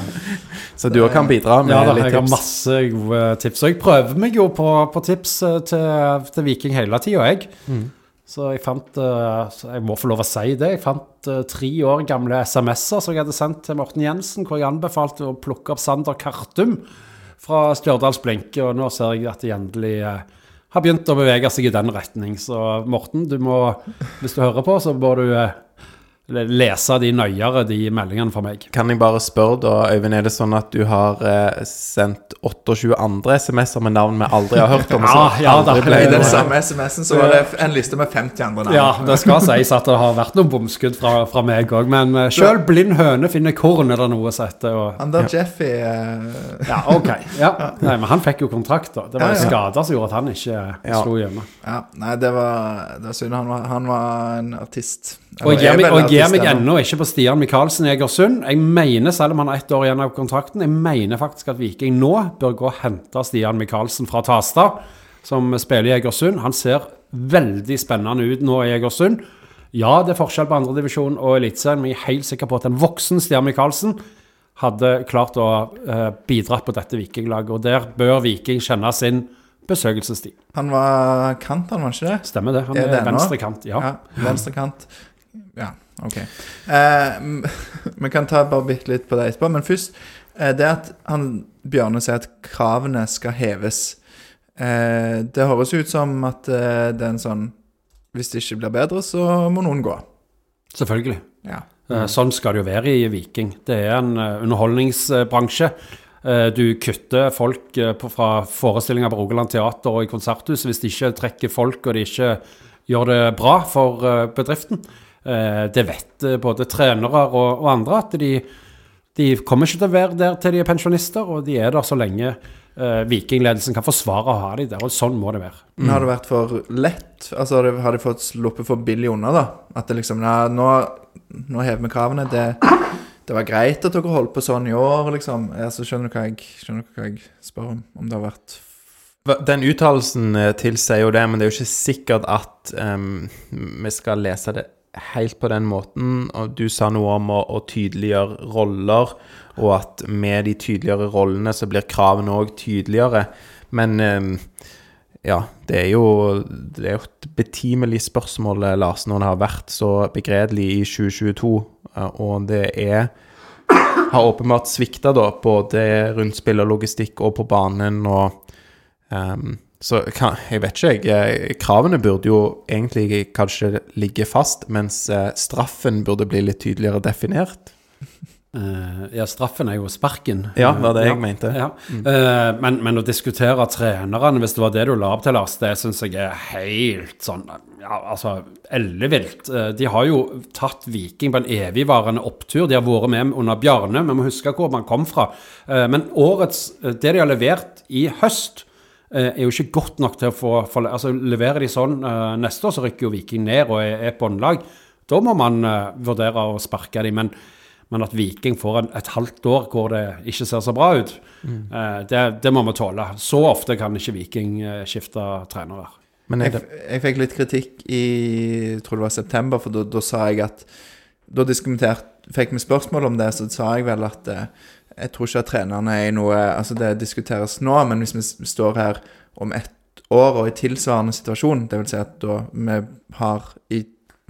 Så du òg kan bidra med ja, da, litt tips? Ja, jeg har masse gode tips. Og jeg prøver meg jo på, på tips eh, til, til, Viking hele tida, jeg. Mm. Så jeg fant så Jeg må få lov å si det. Jeg fant tre år gamle SMS-er som jeg hadde sendt til Morten Jensen, hvor jeg anbefalte å plukke opp Sander Kartum fra Stjørdals Blink. Og nå ser jeg at de endelig har begynt å bevege seg i den retning. Så Morten, du må, hvis du hører på, så må du uh, lese de nøyere, de meldingene for meg. Kan jeg bare spørre, da, Øyvind, er det sånn at du har eh, sendt 28 andre SMS-er med navn vi aldri har hørt om? ja, ja da, I den samme SMS-en så var det en liste med 50 andre navn. Ja, det skal sies at det har vært noen bomskudd fra, fra meg òg, men uh, sjøl blind høne finner korn, er det noe som heter. Og, han der ja. Jeffy uh... Ja, OK. Ja. Nei, men han fikk jo kontrakt, da. Det var ja, ja. skader som gjorde at han ikke ja. slo hjemme. Ja, Nei, det var, det var synd. Han var, han var en artist. Og jeg gir meg, ennå ikke på Stian Michaelsen i Egersund. Jeg mener, selv om han har ett år igjen av kontrakten, jeg mener faktisk at Viking nå bør gå og hente Stian Michaelsen fra Tasta, som spiller i Egersund. Han ser veldig spennende ut nå i Egersund. Ja, det er forskjell på andredivisjon og Eliteserien, men jeg er helt sikker på at en voksen Stian Michaelsen hadde klart å uh, bidra på dette Vikinglaget. Og der bør Viking kjenne sin besøkelsestid. Han var kant, han var ikke det? Stemmer det. Han er, er venstre kant, ja. ja venstre kant. Ja, OK. Eh, vi kan ta bare bitte litt på det etterpå. Men først eh, det at han Bjørne sier at kravene skal heves. Eh, det høres ut som at eh, det er en sånn Hvis det ikke blir bedre, så må noen gå. Selvfølgelig. Ja. Mm. Sånn skal det jo være i Viking. Det er en underholdningsbransje. Du kutter folk fra forestillinger på Rogaland Teater og i konserthus hvis de ikke trekker folk og de ikke gjør det bra for bedriften. Eh, det vet eh, både trenere og, og andre, at de, de, kommer ikke til å være der til de er pensjonister, og de er der så lenge uh, vikingledelsen kan forsvare å ha de der. og Sånn må det være. Mm. Men Har det vært for lett? Altså Har de fått sluppet for billig unna, da? At det liksom ja, nå, nå hever vi kravene. Det, det, var greit at dere holdt på sånn i år, liksom. Altså, skjønner, du hva jeg, skjønner du hva jeg spør om? Om det har vært den uttalelsen tilsier jo det, men det er jo ikke sikkert at um, vi skal lese det helt på den måten. Og du sa noe om å, å tydeliggjøre roller, og at med de tydeligere rollene så blir kravene òg tydeligere. Men eh, ja, det er jo det er jo et betimelig spørsmål, Lars, når det har vært så begredelig i 2022. Og det er har åpenbart svikta, da, både rundt spillerlogistikk og på banen. og um, så jeg vet ikke, jeg. Kravene burde jo egentlig kanskje ligge fast, mens eh, straffen burde bli litt tydeligere definert. Uh, ja, straffen er jo sparken. Ja, det var det jeg ja, mente. Ja. Mm. Uh, men, men, å diskutere trenerne, hvis det var det du la opp til, Lars, det syns jeg er helt sånn ja, altså ellevilt. Uh, de har jo tatt Viking på en evigvarende opptur. De har vært med under Bjarne. Vi må huske hvor man kom fra. men årets, det de har levert i høst, Eh, er jo ikke godt nok til å få for, altså Leverer de sånn uh, neste år, så rykker jo Viking ned og er, er båndlag. da må man uh, vurdere å sparke dem. Men, men at Viking får en, et halvt år hvor det ikke ser så bra ut, eh, det, det må vi tåle. Så ofte kan ikke Viking eh, skifte trenere. Men Jeg, jeg fikk litt kritikk i jeg tror det var september, for da, sa jeg at Da fikk vi spørsmål om det, så sa jeg vel at eh, jeg tror ikke at trenerne er i noe Altså, det diskuteres nå, men hvis vi står her om ett år og i tilsvarende situasjon, det vil si at da vi har i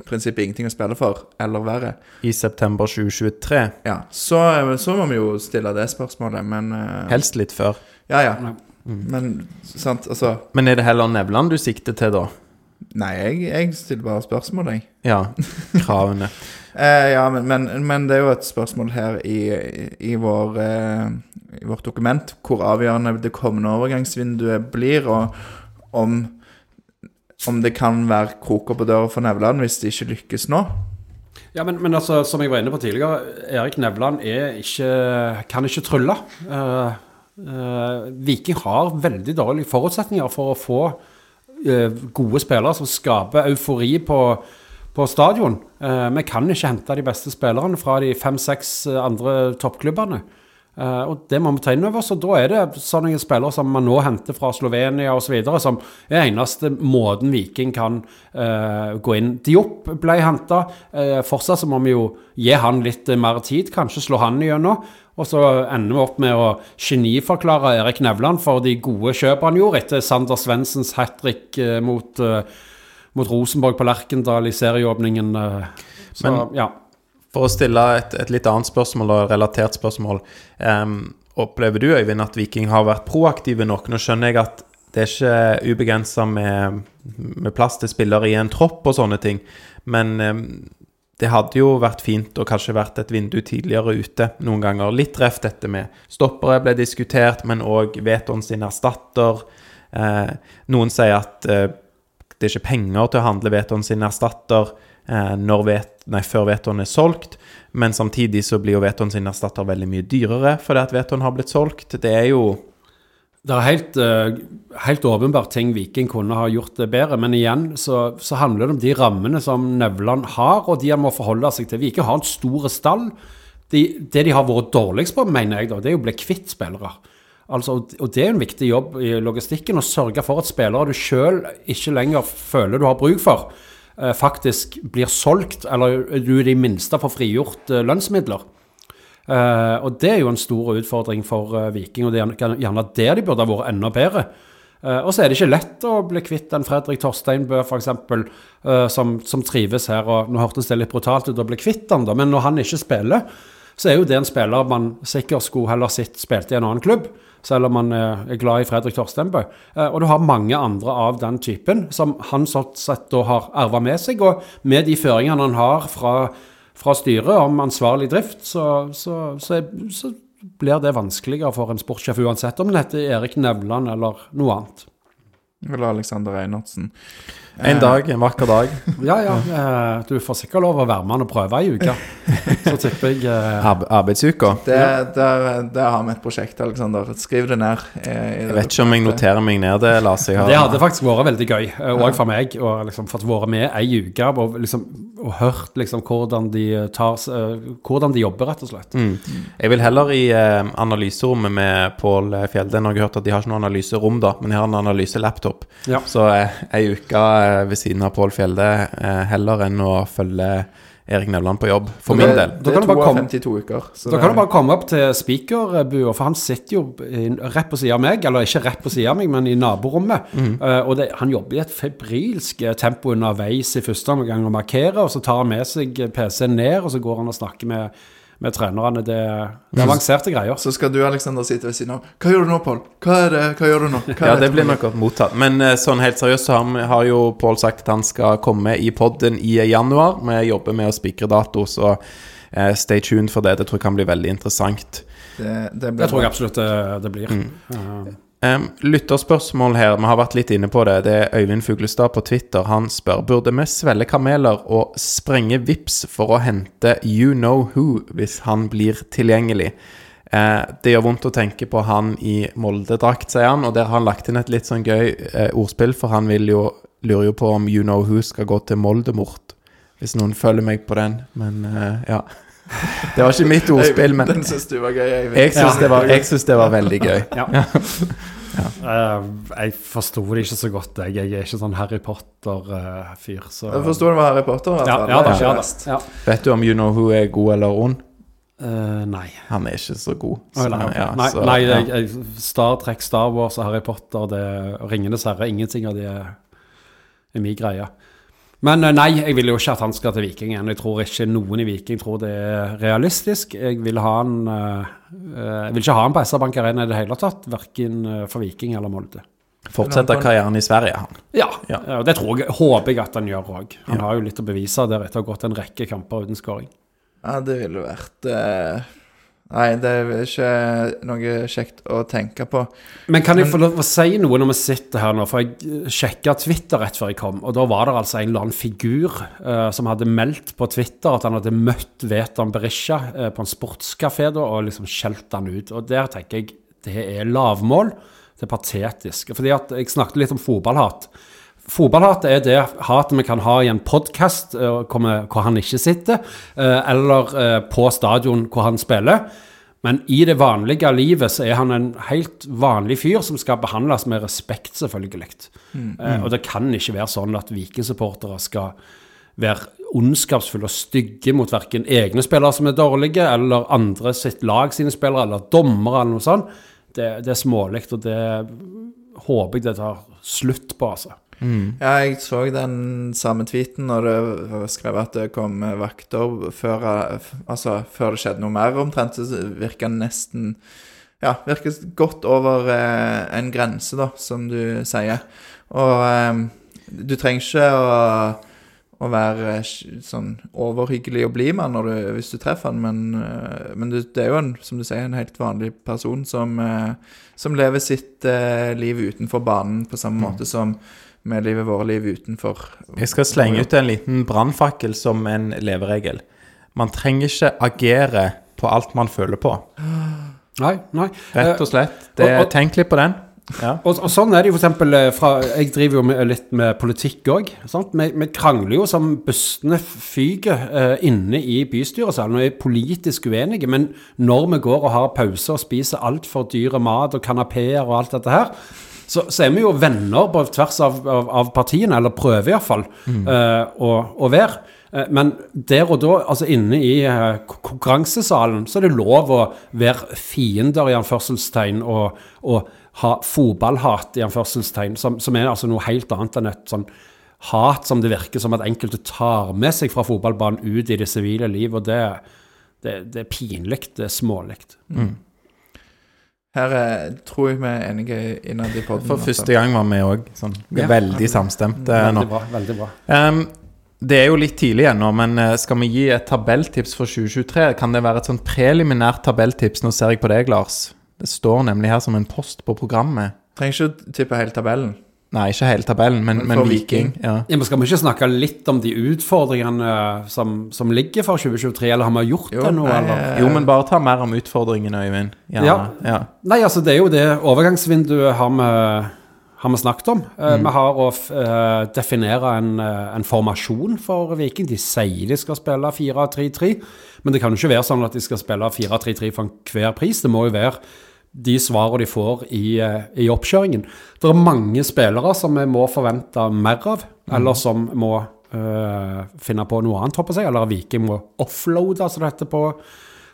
prinsippet ingenting å spille for, eller verre, I september 2023. ja, så, så må vi jo stille det spørsmålet, men eh, Helst litt før. Ja, ja. Mm. Men sant, altså Men er det heller Nevland du sikter til, da? Nei, jeg, jeg stiller bare spørsmål, jeg. Ja. Kravene. Eh, ja, men, men, men det er jo et spørsmål her i, i, vår, eh, i vårt dokument hvor avgjørende det kommende overgangsvinduet blir, og om, om det kan være kroker på døra for Nevland hvis det ikke lykkes nå. Ja, men, men altså, som jeg var inne på tidligere, Erik Nevland er ikke, kan ikke trylle. Uh, uh, Viking har veldig dårlige forutsetninger for å få uh, gode spillere som skaper eufori på, på stadion. Eh, vi kan ikke hente de beste spillerne fra de fem-seks eh, andre toppklubbene. Eh, og det må vi ta inn over oss. Da er det sånne spillere som man nå henter fra Slovenia osv., som er eneste måten Viking kan gå inn. Diop ble henta. Fortsatt så må vi jo gi han litt mer tid, kanskje slå han igjennom. Og så ender vi opp med å geniforklare Erik Nevland for de gode kjøpene han gjorde etter Sander Svendsens hat trick mot, eh, mot Rosenborg på Lerkendal i serieåpningen. eh. så Men- ja. For å stille et, et litt annet spørsmål, og relatert spørsmål. Um, opplever du, Øyvind, at Viking har vært proaktive nok? Nå skjønner jeg at det er ikke ubegrensa med, med plass til spillere i en tropp og sånne ting, men um, det hadde jo vært fint og kanskje vært et vindu tidligere ute noen ganger. Litt reft dette med stoppere ble diskutert, men òg Veton sin erstatter. Eh, noen sier at eh, det er ikke penger til å handle Veton sin erstatter eh, vet, nei, før Veton er solgt, men samtidig så blir jo Veton sin erstatter veldig mye dyrere fordi at Veton har blitt solgt. Det er jo Det er helt, eh, helt åpenbart ting Viking kunne ha gjort det bedre, men igjen så, så handler det om de rammene som Nevland har, og de han må forholde seg til. Viking har en stor stall. De, det de har vært dårligst på, mener jeg, da, det er å bli kvitt spillere. Altså, og det er en viktig jobb i logistikken å sørge for at spillere du sjøl ikke lenger føler du har bruk for, eh, faktisk blir solgt, eller du i det minste får frigjort eh, lønnsmidler. Eh, og det er jo en stor utfordring for Viking, og det er gjerne- der de burde ha vært enda bedre. Og så er det ikke lett å bli kvitt en Fredrik Torsteinbø, f.eks., uh, som, som trives her. og Nå hørtes det litt brutalt ut å bli kvitt han, da, men når han ikke spiller, så er jo det en spiller man sikkert skulle heller sett spilte i en annen klubb, selv om man eh, er glad i Fredrik Torsteinbø. Eh, og du har mange andre av den typen som han sånn sett da har arva med seg, og med de føringene han har fra, fra styret om ansvarlig drift, så, så, så, så blir det vanskeligere for en sportssjef uansett om det heter Erik Nevland eller noe annet. Eller Alexander Reinertsen. En dag, en vakker dag. Ja, ja. Eh, du får sikkert lov å være med og prøve ei uke. Så tipper jeg eh, arbeidsuka. Det, der, der har vi et prosjekt, Alexander. Skriv det ned. eh, i Jeg vet ikke om jeg noterer meg ned det, Lars. Jeg har, Det hadde faktisk vært veldig gøy, òg for meg, å liksom fått være med ei uke og, liksom, og hørt liksom hvordan de tar eh, Hvordan de jobber, rett og slett. Mm. Jeg vil heller i eh, analyserommet med Pål Fjelde. Nå har jeg hørt at de har ikke noe analyserom, da, men de har en analyselaptop. Ja. Så eh, ei uke eh, ved siden av Pål Fjelde eh, heller enn å følge Erik Nevland på jobb, for min del. Det, det er du bare 52 uker. så Da det- kan du bare komme opp til spikerbua, for han sitter jo i- rett på sida av meg. Eller ikke rett på sida av meg, men i naborommet. Eh, og det, han jobber i et febrilsk tempo underveis i første omgang og markerer, og så tar han med seg PC-en ned, og så går han og snakker med, med trenerne. Det, det er avanserte greier. Så skal du, Alexander, sitte ved siden av. Hva gjør du nå, Pål? Hva? Hva gjør du nå? Hva er Ja, det dette blir nok godt mottatt. Men eh, sånn helt seriøst så har, har jo Pål sagt at han skal komme i podden i januar. Vi jobber med å spikre dato, så eh, stay tuned for det. Det tror jeg kan bli veldig interessant. Det, det, Det tror jeg absolutt det, det blir. Eh, Um, lytterspørsmål her, vi har vært litt inne på det. Det er Øyvind Fuglestad på Twitter. Han spør burde vi svelge kameler og sprenge vips for å hente You Know Who hvis han blir tilgjengelig. Uh, det gjør vondt å tenke på han i Molde-drakt, sier han. Og der har han lagt inn et litt sånn gøy uh, ordspill, for han vil jo, lurer jo på om You Know Who skal gå til Moldemort Hvis noen følger meg på den. Men uh, ja. Det var ikke mitt ordspill, men Den syns du var gøy, Eivind. jeg syns det, var- det var veldig gøy. Ja. Eh, jeg forsto det ikke så godt, jeg. Jeg er ikke sånn Harry Potter-fyr. så Jeg forsto det var Harry Potter. Altså. Ja, ja, Det ja, Ja. Vet du om You Know Who er god eller ond? Uh, nei. Han er ikke så god. Så, nei, ja, nei, så, nei jeg, jeg, Star Trek, Star Wars og Harry Potter det, Ringenes herre, ingenting av det er, er min greie. Men eh, nei, jeg vil jo ikke at han skal til Viking igjen. Jeg tror ikke noen i Viking tror det er realistisk. Jeg vil ha han eh, eh, Jeg vil ikke ha han på SR Bank Arena i det hele tatt, verken for Viking eller Molde. Fortsetter karrieren i Sverige, han. Ja, Ja. ja. det tror jeg, håper jeg at han gjør òg. Han Ja. har jo litt å bevise der etter å ha gått en rekke kamper uten skåring. Ja, det ville vært eh, Nei, det er ikke noe kjekt å tenke på. Men kan jeg få lov å si noe når vi sitter her nå? For jeg sjekka Twitter rett før jeg kom, og da var det altså en eller annen figur uh, som hadde meldt på Twitter at han hadde møtt Veton Berisha uh, på en sportskafé da, og liksom skjelt han ut. Og der tenker jeg det er lavmål. Det er patetisk. Fordi at jeg snakket litt om fotballhat. Fotballhat er det hatet vi kan ha i en podkast hvor han ikke sitter, eh, eller eh, på stadion hvor han spiller. Men i det vanlige livet så er han en helt vanlig fyr som skal behandles med respekt, selvfølgelig. Eh, og det kan ikke være sånn at Viking-supportere skal være ondskapsfulle og stygge mot verken egne spillere som er dårlige, eller andre sitt lag sine spillere, eller dommere, eller noe sånt. Det, det er smålig, og det håper jeg det tar slutt på, altså. Ja, jeg så den samme tweeten når det skrev at det kom vakter før, altså, før det skjedde noe mer omtrent. Så virka nesten Ja, virker godt over eh, en grense, da, som du sier. Og eh, du trenger ikke å, å være eh, sånn overhyggelig og blid med han du, hvis du treffer han, men, eh, men det er jo en, som du sier, en helt vanlig person som, eh, som lever sitt liv utenfor banen på samme måte som vi lever våre liv utenfor. Jeg skal slenge ut en liten brannfakkel som en leveregel. Man trenger ikke agere på alt man føler på. Nei, nei. Rett og slett. Det, og- og- tenk litt på den. Ja. Og, og sånn er det jo for eksempel eh, fra Jeg driver jo med, litt med politikk òg. Vi, vi krangler jo som bustene fyker uh, inne i bystyresalen og er politisk uenige. Men når vi går og har pause og spiser altfor dyre mat og kanapeer og alt dette her, så, så er vi jo venner på tvers av, av, av partiene, eller prøver iallfall eh, å, å være. Eh, Men der og da, altså inne i eh, konkurransesalen, så er det lov å være fiender i anførselstegn og, og ha fotballhat i anførselstegn, som, som er altså noe helt annet enn et sånn hat som det virker som at enkelte tar med seg fra fotballbanen ut i det sivile liv, og det, det, det er pinlig, det er smålig. Her er, tror jeg vi er enige innad i poden. For første gang var vi òg sånn Ja. veldig samstemte nå. Veldig bra. veldig bra. Um, det er jo litt tidlig ennå, men eh, skal vi gi et tabelltips for 2023? Kan det være et sånn preliminært tabelltips? Nå ser jeg på deg, Lars. Det står nemlig her som en post på programmet. Trenger ikke å tippe hele tabellen. Nei, ikke hele tabellen, men, Men men Viking. Viking. Ja. Ja, men skal vi ikke snakke litt om de utfordringene som, som ligger for 2023, eller har vi gjort Jo, det nå, nei. Jo, men bare ta mer om utfordringene, Øyvind. Ja. Ja. Nei, altså det er jo det overgangsvinduet har vi, har vi snakket om. Eh, Vi har å f- eh, definere en, eh, en formasjon for Viking. De sier de skal spille 4-3-3, men det kan jo ikke være sånn at de skal spille 4-3-3 for enhver pris. Det må jo være de svarene de får i, eh, i oppkjøringen. Det er mange spillere som vi må forvente mer av, eller som må øh, finne på noe annet, håper jeg, eller Viking må offloade, som det heter på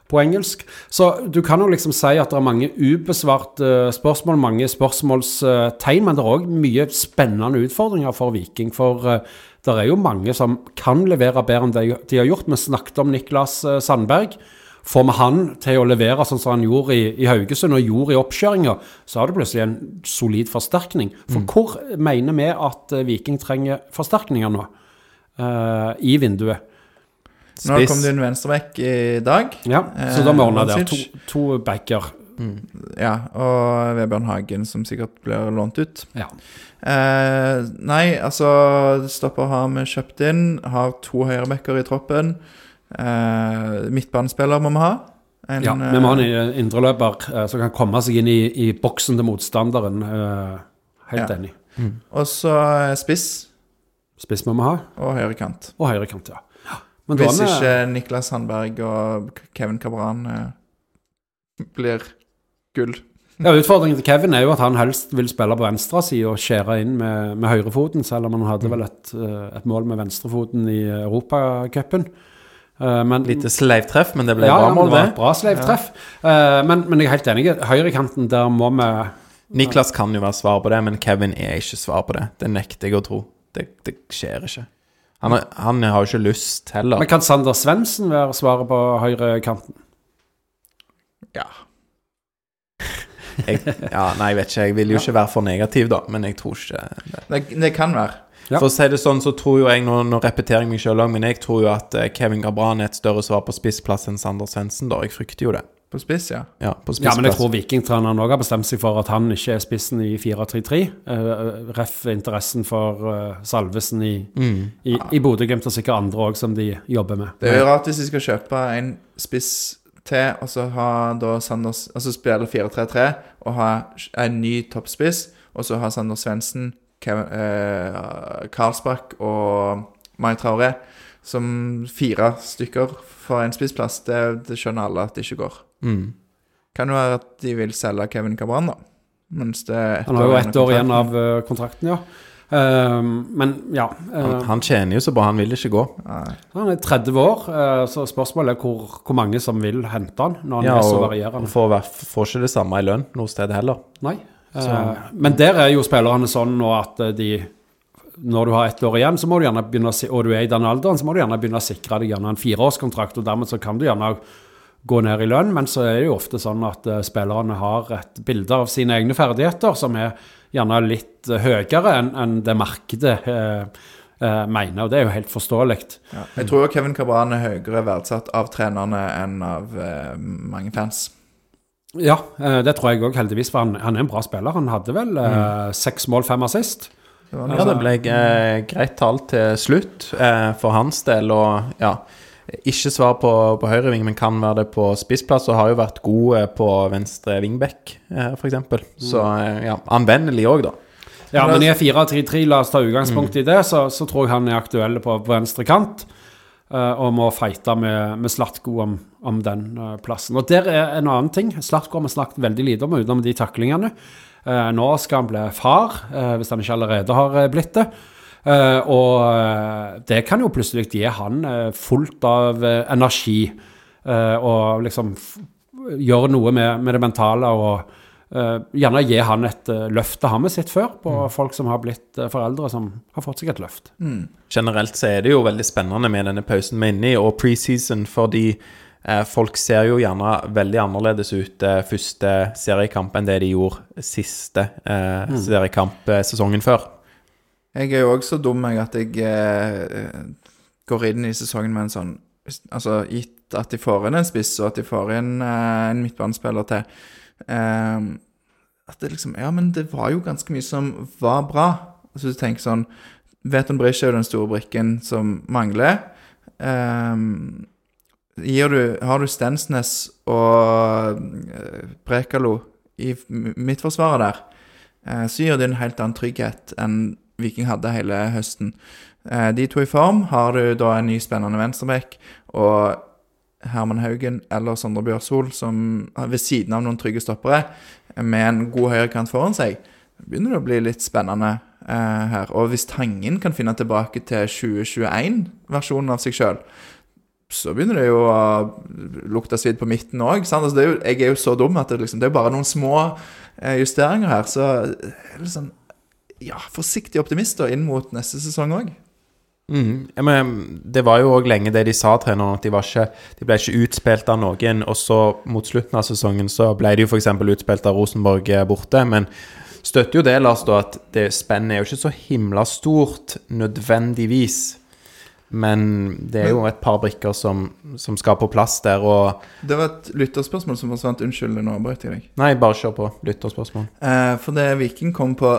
på engelsk. Så du kan jo liksom si at det er mange ubesvarte spørsmål, mange spørsmålstegn, men det er òg mye spennende utfordringer for Viking. For eh, det er jo mange som kan levere bedre enn de, de har gjort. Vi snakket om Niklas eh, Sandberg. Får vi han til å levere sånn som han gjorde i, i Haugesund og gjorde i oppkjøringa, så har det plutselig en solid forsterkning. For hvor mener vi at eh, Viking trenger forsterkninger nå? Uh, I vinduet. Nå kom det en venstrebekk i dag. Ja, så da må vi ordne der. To, to backer. Ja, og Vebjørn Hagen, som sikkert blir lånt ut. Ja. Eh, nei, altså Stopper har vi kjøpt inn. Har to høyrebacker i troppen. Eh, midtbanespiller må vi ha. En, Ja, vi må ha en indreløper eh, som kan komme seg inn i, i boksen til motstanderen. eh, helt Ja. enig. Mm. Og så spiss. spiss må vi ha. Og høyrekant. Og høyrekant, ja. ja. Hvis vi- ikke Niklas Sandberg og Kevin Cabran eh, blir gull. Ja, Utfordringen til Kevin er jo at han helst vil spille på venstresida og skjære inn med, med høyrefoten, selv om han hadde vel et, et mål med venstrefoten i Europacupen. Eh, Men Lite sleivtreff, men det ble ja, bra mål, det var et bra sleivtreff. Ja. Men, men jeg er helt enig. Høyrekanten, der må vi Niklas kan jo være svar på det, men Kevin er ikke svar på det. Det nekter jeg å tro. Det, det skjer ikke. Han, har- han har jo ikke lyst heller. Men kan Sander Svendsen være svaret på høyrekanten? Ja. Jeg, ja, nei, jeg vet ikke. Jeg vil jo ikke være for negativ, da, men jeg tror ikke det. Det, det kan være. Ja. For å si det sånn, så tror jo jeg, nå, nå repeterer jeg meg sjøl òg, men jeg tror jo at eh, Kevin Gabran er et større svar på spissplass enn Sander Svendsen, da. Jeg frykter jo det. På spiss, ja. Ja, på Ja, men jeg tror vikingtreneren òg har bestemt seg for at han ikke er spissen i 4-3-3. Uh, ref interessen for eh, Salvesen i, Mm. i, i Bodø-Glimt, og sikkert andre òg, som de jobber med. Det er jo rart hvis de skal kjøpe en spiss til, og så ha da Sanders Altså spille 4-3-3 og ha en ny toppspiss, og så ha Sander Svendsen, eh, Karlsbakk og Mai Traoré som fire stykker for en spissplass. Det, det skjønner alle at det ikke går. Mm. Kan jo være at de vil selge Kevin Cabran, da. Mens det er Han har jo ett år igjen av eh, kontrakten, ja. Uh, men ja. uh, Han, han tjener jo så bra, han vil ikke gå. Nei. han er 30 år, uh, så spørsmålet er hvor, hvor mange som vil hente han når han Ja, er så varierende. og varierende. får, får ikke det samme i lønn noe sted heller. Nei. Eh, men der er jo spillerne sånn nå at eh, de når du har ett år igjen, så må du gjerne begynne og du er i den alderen, så må du gjerne begynne å sikre deg gjerne en fireårskontrakt, og dermed så kan du gjerne gå ned i lønn, men så er det jo ofte sånn at eh, spillerne har et bilde av sine egne ferdigheter som er gjerne litt høyere enn en det markedet eh, mener, og det er jo helt forståelig. Ja. Jeg tror jo Kevin Cabran er høyere verdsatt av trenerne enn av mange fans. Ja, eh, det tror jeg òg, heldigvis, for han, han er en bra spiller. Han hadde vel eh, seks mål, fem assist. Ja, det ble eh, greit tall til slutt eh, for hans del, og ja Ikke svar på, på høyreving, men kan være det på spissplass, og har jo vært god eh, på venstre vingbekk, eh, f.eks. Så eh, ja, anvendelig òg, da. Ja, Men i 4-3-3, la oss ta utgangspunkt i det, så, så tror jeg han er aktuell på venstre kant. eh, og må fighte med, med Slatko om, om den eh, plassen. Og der er en annen ting. Slatko har vi snakket veldig lite om utenom de taklingene. Eh, nå skal han bli far, eh, hvis han ikke allerede har blitt det. Og det kan jo plutselig gi han fullt av energi. og liksom gjøre noe med, med det mentale og Uh, gjerne gi han et uh, løft. Det har vi sett før på folk som har blitt uh, foreldre, som har fått seg et løft. Generelt så er det jo veldig spennende med denne pausen vi er inne i, og preseason, fordi eh, folk ser jo gjerne veldig annerledes ut eh, første seriekamp enn det de gjorde siste eh, seriekamp eh, sesongen før. Jeg er jo også så dum jeg, at jeg eh, går inn i sesongen med en sånn Altså gitt at de får inn en spiss, og at de får inn eh, en midtbanespiller til eh, At det liksom Ja, men det var jo ganske mye som var bra. Altså du tenker sånn Veton Brische er jo den store brikken som mangler. Eh, gir du, har du Stensnes og eh, Brekalo i midtforsvaret der, eh, så gir det en helt annen trygghet enn Viking hadde hele høsten. Eh, De to i form. Har du da en ny spennende venstreback og Herman Haugen eller Sondre Bjørsol som ved siden av noen trygge stoppere med en god høyrekant foran seg, begynner det å bli litt spennende eh, her. Og hvis Tangen kan finne tilbake til 2021-versjonen av seg sjøl, så begynner det jo å lukte svidd på midten òg. Altså, jeg er jo så dum at det, liksom, det er bare noen små eh, justeringer her. Så eh, liksom, ja, forsiktig optimist da, inn mot neste sesong òg. Mm. Ja, det var jo òg lenge det de sa, treneren, at de, ikke, de ble ikke utspilt av noen. Og så mot slutten av sesongen så ble de jo f.eks. utspilt av Rosenborg eh, borte. Men støtter jo det, Lars, da, at det spennet er jo ikke så himla stort nødvendigvis. Men det er jo et par brikker som, som skal på plass der, og Det var et lytterspørsmål som forsvant. Unnskyld, nå avbrøt jeg deg. Nei, bare kjør på lytterspørsmål. Eh, for det Viking kom på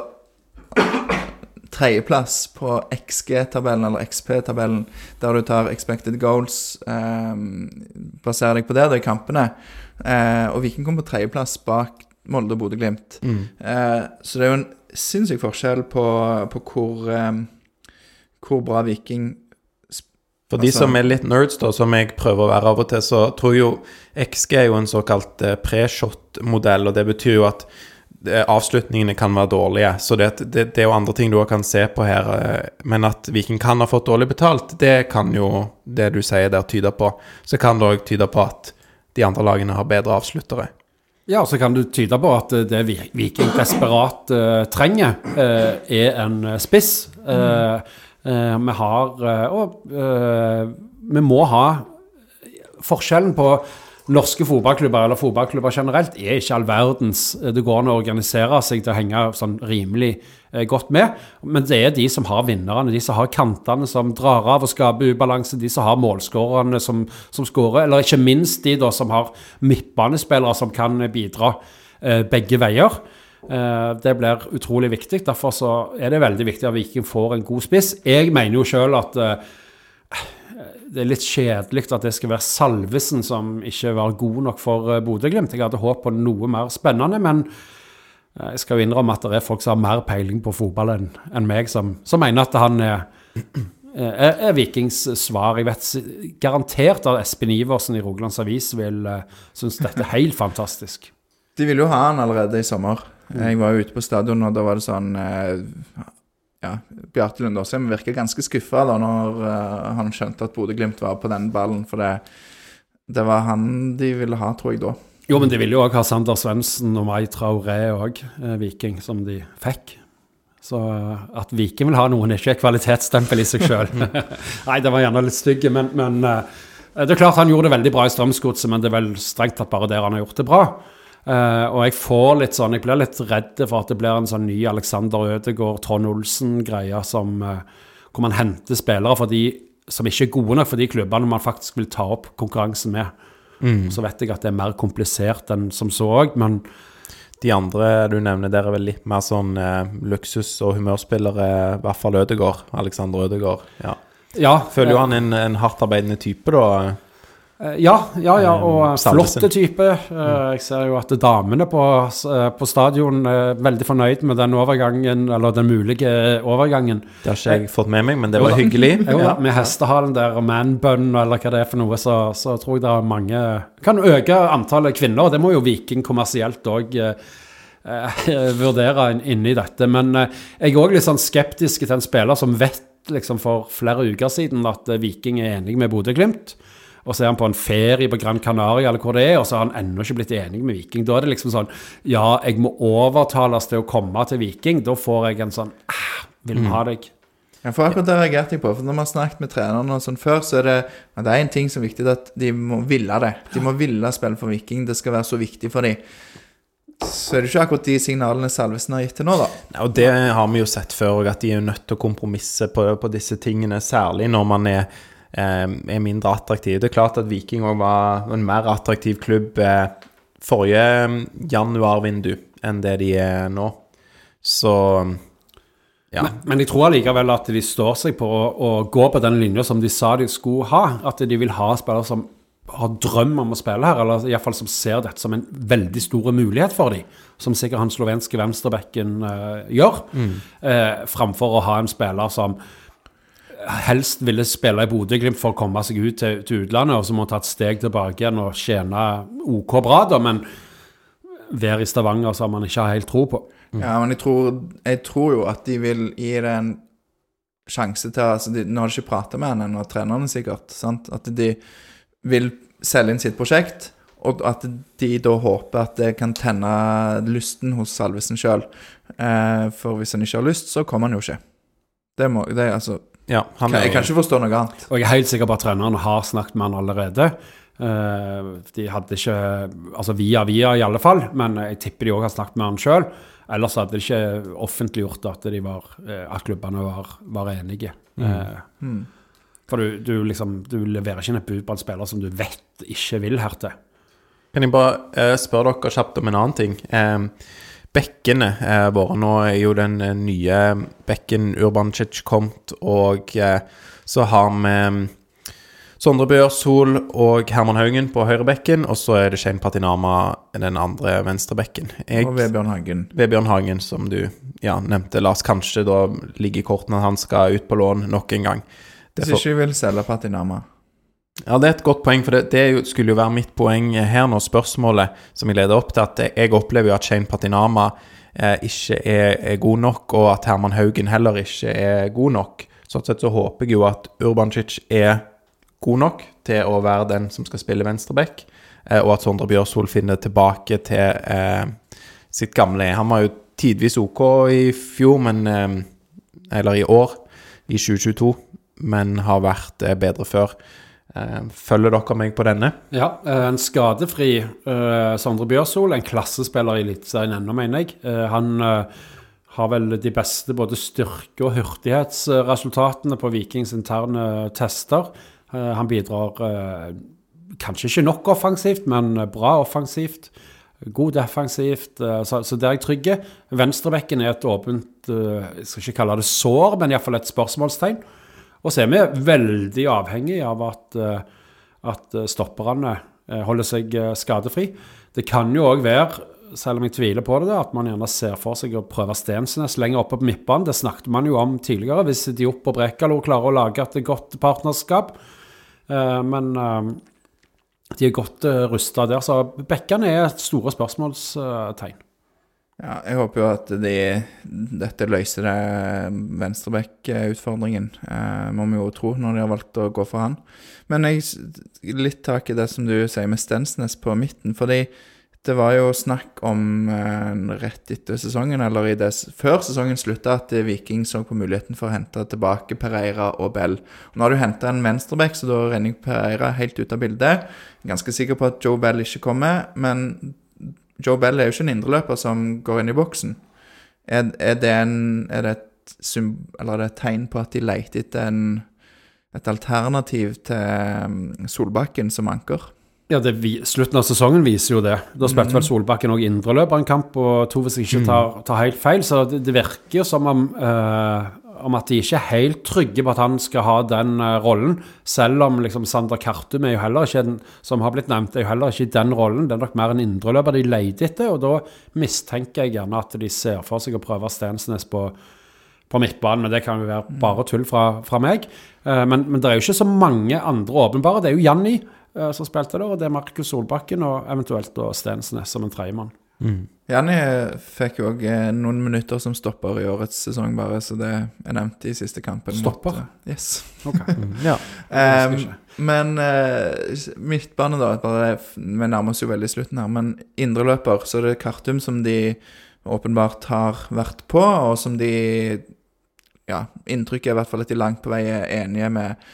tredjeplass på XG-tabellen, eller XP-tabellen, der du tar expected goals, eh, baserer deg på det, er kampene. Eh, og Viking kom på tredjeplass bak Molde og Bodø-Glimt. Eh, så det er jo en sinnssyk forskjell på, på hvor, eh, hvor bra Viking For de Altså- som er litt nerds, da, som jeg prøver å være av og til, så tror jeg jo XG er jo en såkalt eh, pre-shot-modell, og det betyr jo at eh, avslutningene kan være dårlige. Så det, det, det er jo andre ting du også kan se på her. eh, Men at Viking kan ha fått dårlig betalt, det kan jo det du sier der tyde på. Så kan det òg tyde på at de andre lagene har bedre avsluttere. Ja, så kan du tyde på at det Vi- Viking desperat uh, trenger, uh, er en spiss. Uh, vi har eh, Og eh, vi må ha Forskjellen på norske fotballklubber eller fotballklubber generelt er ikke all verdens. Det går an å organisere seg til å henge sånn rimelig eh, godt med. Men det er de som har vinnerne, de som har kantene som drar av og skaper ubalanse, de som har målskårerne som, som skårer, eller ikke minst de da som har midtbanespillere som kan bidra eh, begge veier. Eh, det blir utrolig viktig. Derfor så er det veldig viktig at Viking får en god spiss. Jeg mener jo sjøl at eh, det er litt kjedelig at det skal være Salvesen som ikke var god nok for uh, Bodø-Glimt. Jeg hadde håp på noe mer spennende, men eh, jeg skal jo innrømme at det er folk som har mer peiling på fotball enn meg, som, som mener at han er, er, er Vikings svar. Jeg vet garantert at Espen Iversen i Rogalands Avis vil synes dette er helt fantastisk. De ville jo ha han allerede i sommer. Jeg var jo ute på stadion, og da var det sånn eh, Ja, Bjarte Lunde Åsheim virka ganske skuffa når eh, han skjønte at Bodø-Glimt var på den ballen, for det, det var han de ville ha, tror jeg, da. Jo, men de ville jo òg ha Sander Svendsen og Mai Traoré òg, eh, Viking, som de fikk. Så at Viking vil ha noen, er ikke et kvalitetsstempel i seg sjøl. Nei, det var gjerne litt stygg, men, men det er klart han gjorde det veldig bra i Strømsgodset, men det er vel strengt tatt bare der han har gjort det bra. Eh, og jeg får litt sånn, jeg blir litt redd for at det blir en sånn ny Alexander Ødegaard, Trond Olsen-greie som eh, hvor man henter spillere for de som ikke er gode nok for de klubbene man faktisk vil ta opp konkurransen med. Så vet jeg at det er mer komplisert enn som så òg, men De andre du nevner der, er vel litt mer sånn uh, luksus- og humørspillere, i hvert fall Ødegaard. Alexander Ødegaard. Ja. ja. Føler jo han han en, en hardtarbeidende type, da. Eh, Ja, ja, ja, og eh, flotte type. Eh, Jeg ser jo at damene på, på stadion er veldig fornøyd med den overgangen, eller den mulige overgangen. Det har ikke jeg fått med meg, men det var hyggelig. Jo, Med hestehalen der og manbun eller hva det er for noe, så, så tror jeg det er mange Kan øke antallet kvinner. og Det må jo Viking kommersielt òg vurdere inn- inni dette. Men jeg er òg litt sånn skeptisk til en spiller som vet liksom for flere uker siden at Viking er enig med Bodø-Glimt. Og så er han på en ferie på Gran Canaria, eller hvor det er, og så har han ennå ikke blitt enig med Viking. Da er det liksom sånn Ja, jeg må overtales til å komme til Viking. Da får jeg en sånn ah, Vil vi ha deg? Ja, for akkurat det reagerte jeg på. For når vi har snakket med trenerne og sånn før, så er det det er en ting som er viktig, at de må ville det. De må ville spille for Viking. Det skal være så viktig for dem. Så er det ikke akkurat de signalene Salvesen har gitt til nå, da. Ja, og det har vi jo sett før, òg, at de er nødt til å kompromisse på, på disse tingene, særlig når man er, er mindre attraktiv. Det er klart at Viking òg var en mer attraktiv klubb eh, forrige eh, januarvindu enn det de er nå. Så ja. Men, men jeg tror allikevel at de står seg på å, å gå på den linja som de sa de skulle ha. At de vil ha spillere som har drøm om å spille her, eller iallfall som ser dette som en veldig stor mulighet for dem. Som sikkert han slovenske venstrebacken uh, gjør. Eh, framfor å ha en spiller som helst ville spille i Bodø-Glimt for å komme seg ut til, til utlandet, og så må ta et steg tilbake igjen og tjene OK bra, da, men være i Stavanger som man ikke har helt tro på. Ja, men jeg tror, jeg tror jo at de vil gi det en sjanse til altså de, Nå har de ikke prata med han ennå, trenerne sikkert. sant? At de vil selge inn sitt prosjekt, og at de da håper at det kan tenne lysten hos Salvesen sjøl. Eh, for hvis han ikke har lyst, så kommer han jo ikke. Det må, det, altså, ja han jeg er, kan ikke forstå noe annet. Og jeg er helt sikker på at trenerne har snakket med han allerede. Eh, de hadde ikke Altså via via, i alle fall, men jeg tipper de òg har snakket med han sjøl. Ellers hadde de ikke offentliggjort at, de var, eh, at klubbene var, var enige. Eh, Mm. For du, du, liksom, du leverer ikke inn et bud på en spiller som du vet ikke vil hertil. Kan jeg bare eh, spørre dere kjapt om en annen ting? Eh, bekkene eh, våre Nå er jo den eh, nye bekken Urbancic kommet, og eh, så har vi Sondre Bjørsol og Herman Haugen på høyrebekken, og så er det Shane Patinama den andre venstrebekken. Jeg- Og Vebjørn Hagen. Vebjørn Hagen, som du ja, nevnte. Lars kanskje da ligger i kortene at han skal ut på lån nok en gang. Det Hvis ikke vi vil selge Patinama. Ja, det er et godt poeng, for det, det skulle jo være mitt poeng her nå, spørsmålet som jeg leder opp til, at jeg opplever jo at Shane Patinama eh, ikke er, er god nok, og at Herman Haugen heller ikke er god nok. Sånn sett så håper jeg jo at Urbancic er god nok til å være den som skal spille venstreback, eh, og at Sondre Bjørsol finner tilbake til eh, sitt gamle Han var jo tidvis OK i fjor, men eh, Eller i år, i 2022, men har vært eh, bedre før. Eh, følger dere meg på denne? Ja, eh, en skadefri uh, Sondre Bjørsol, en klassespiller i Eliteserien ennå, mener jeg. Uh, han uh, har vel de beste både styrke- og hurtighetsresultatene på Vikings interne tester. Han bidrar kanskje ikke nok offensivt, men bra offensivt. God defensivt, så, så der er jeg trygg. Venstrebekken er et åpent Jeg skal ikke kalle det sår, men iallfall et spørsmålstegn. Og så er vi veldig avhengig av at, eh, at stopperne eh, holder seg eh, skadefri. Det kan jo òg være, selv om jeg tviler på det, at man gjerne ser for seg å prøve Stensnes lenger oppe på midtbanen. Det snakket man jo om tidligere, hvis Diop og Brekalo klarer å lage et godt partnerskap. Men de er godt rusta der, så bekkene er et store spørsmålstegn. Ja, jeg håper jo at de, dette løser det venstreback-utfordringen. Eh, må vi jo tro, når de har valgt å gå for han. Men jeg litt tak i det som du sier med Stensnes på midten. Fordi det var jo snakk om eh, rett etter sesongen, eller det, før sesongen slutta, at eh, Viking så på muligheten for å hente tilbake Pereira og Bell. Og nå har du henta en venstreback, så da renner Pereira helt ut av bildet. Ganske sikker på at Joe Bell ikke kommer, men Joe Bell er jo ikke en indreløper som går inn i boksen. Er, er, det, en, er, det, et er det et tegn på at de leter etter en, et alternativ til um, Solbakken som anker? Ja, det, vi- Slutten av sesongen viser jo det. Da spilte vel Solbakken òg indreløper en kamp, og to hvis jeg ikke tar, tar helt feil. Så det, det virker jo som om, eh, om at de ikke er helt trygge på at han skal ha den uh, rollen. Selv om liksom Sander Kartum er jo heller ikke den, som har blitt nevnt, er jo heller ikke den rollen. Det er nok mer en indreløper de leter etter, og da mistenker jeg gjerne at de ser for seg å prøve Stensnes på på midtbanen, men det kan jo være bare tull fra, fra meg. Uh, men, men det er jo ikke så mange andre åpenbare. Det er jo Janni uh, som spilte der, og det er Markus Solbakken og eventuelt da Stensnes som en tredjemann. Janni fikk jo òg noen minutter som stopper i årets sesong, bare, så det er nevnt i siste kampen. mot, Stopper? eh, yes. Ja. Um, men uh, midtbane, da. Bare, vi nærmer oss jo veldig slutten her. Men indreløper, så er det Kartum som de åpenbart har vært på, og som de Ja, inntrykket er i hvert fall at de langt på vei er enige med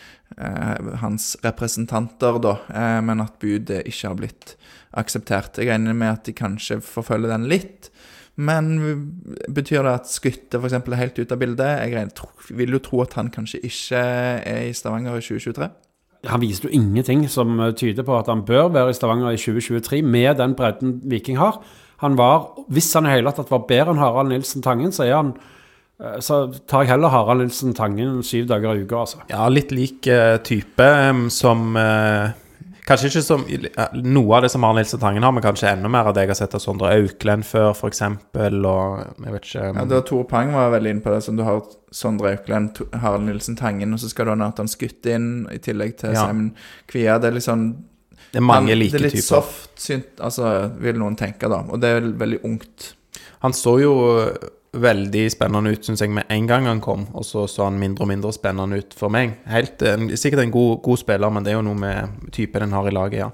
eh, hans representanter, da, eh, men at budet ikke har blitt akseptert. Jeg regner med at de kanskje forfølger den litt. Men betyr det at Skytte f.eks. er helt ute av bildet? Jeg regner, vil jo tro at han kanskje ikke er i Stavanger i 2023. Han viste jo ingenting som tyder på at han bør være i Stavanger i 2023, med den bredden Viking har. Han var, Hvis han i hele tatt var bedre enn Harald Nilsen Tangen, så er han eh, så tar jeg heller Harald Nilsen Tangen syv dager i uka, altså. Ja, litt lik eh, type som eh, Kanskje ikke som eh, noe av det som Arne Nilsen Tangen har, men kanskje enda mer av det jeg har sett av Sondre Auklend før, f.eks. Og jeg vet ikke Ja, da Tore Pang var veldig inne på det. Som du har Sondre Auklend, To- Harald Nilsen Tangen, og så skal du ha Nathan Skutt inn, i tillegg til Ja. Simon Kvia. Det er sånn Det er mange han- like Det er litt typer. soft, synt, altså, vil noen tenke, da. Og det er veldig ungt. Han står jo veldig spennende ut, syns jeg, med en gang han kom, og så så han mindre og mindre spennende ut for meg. Helt, en, sikkert en god, god spiller, men det er jo noe med typen en har i laget, ja.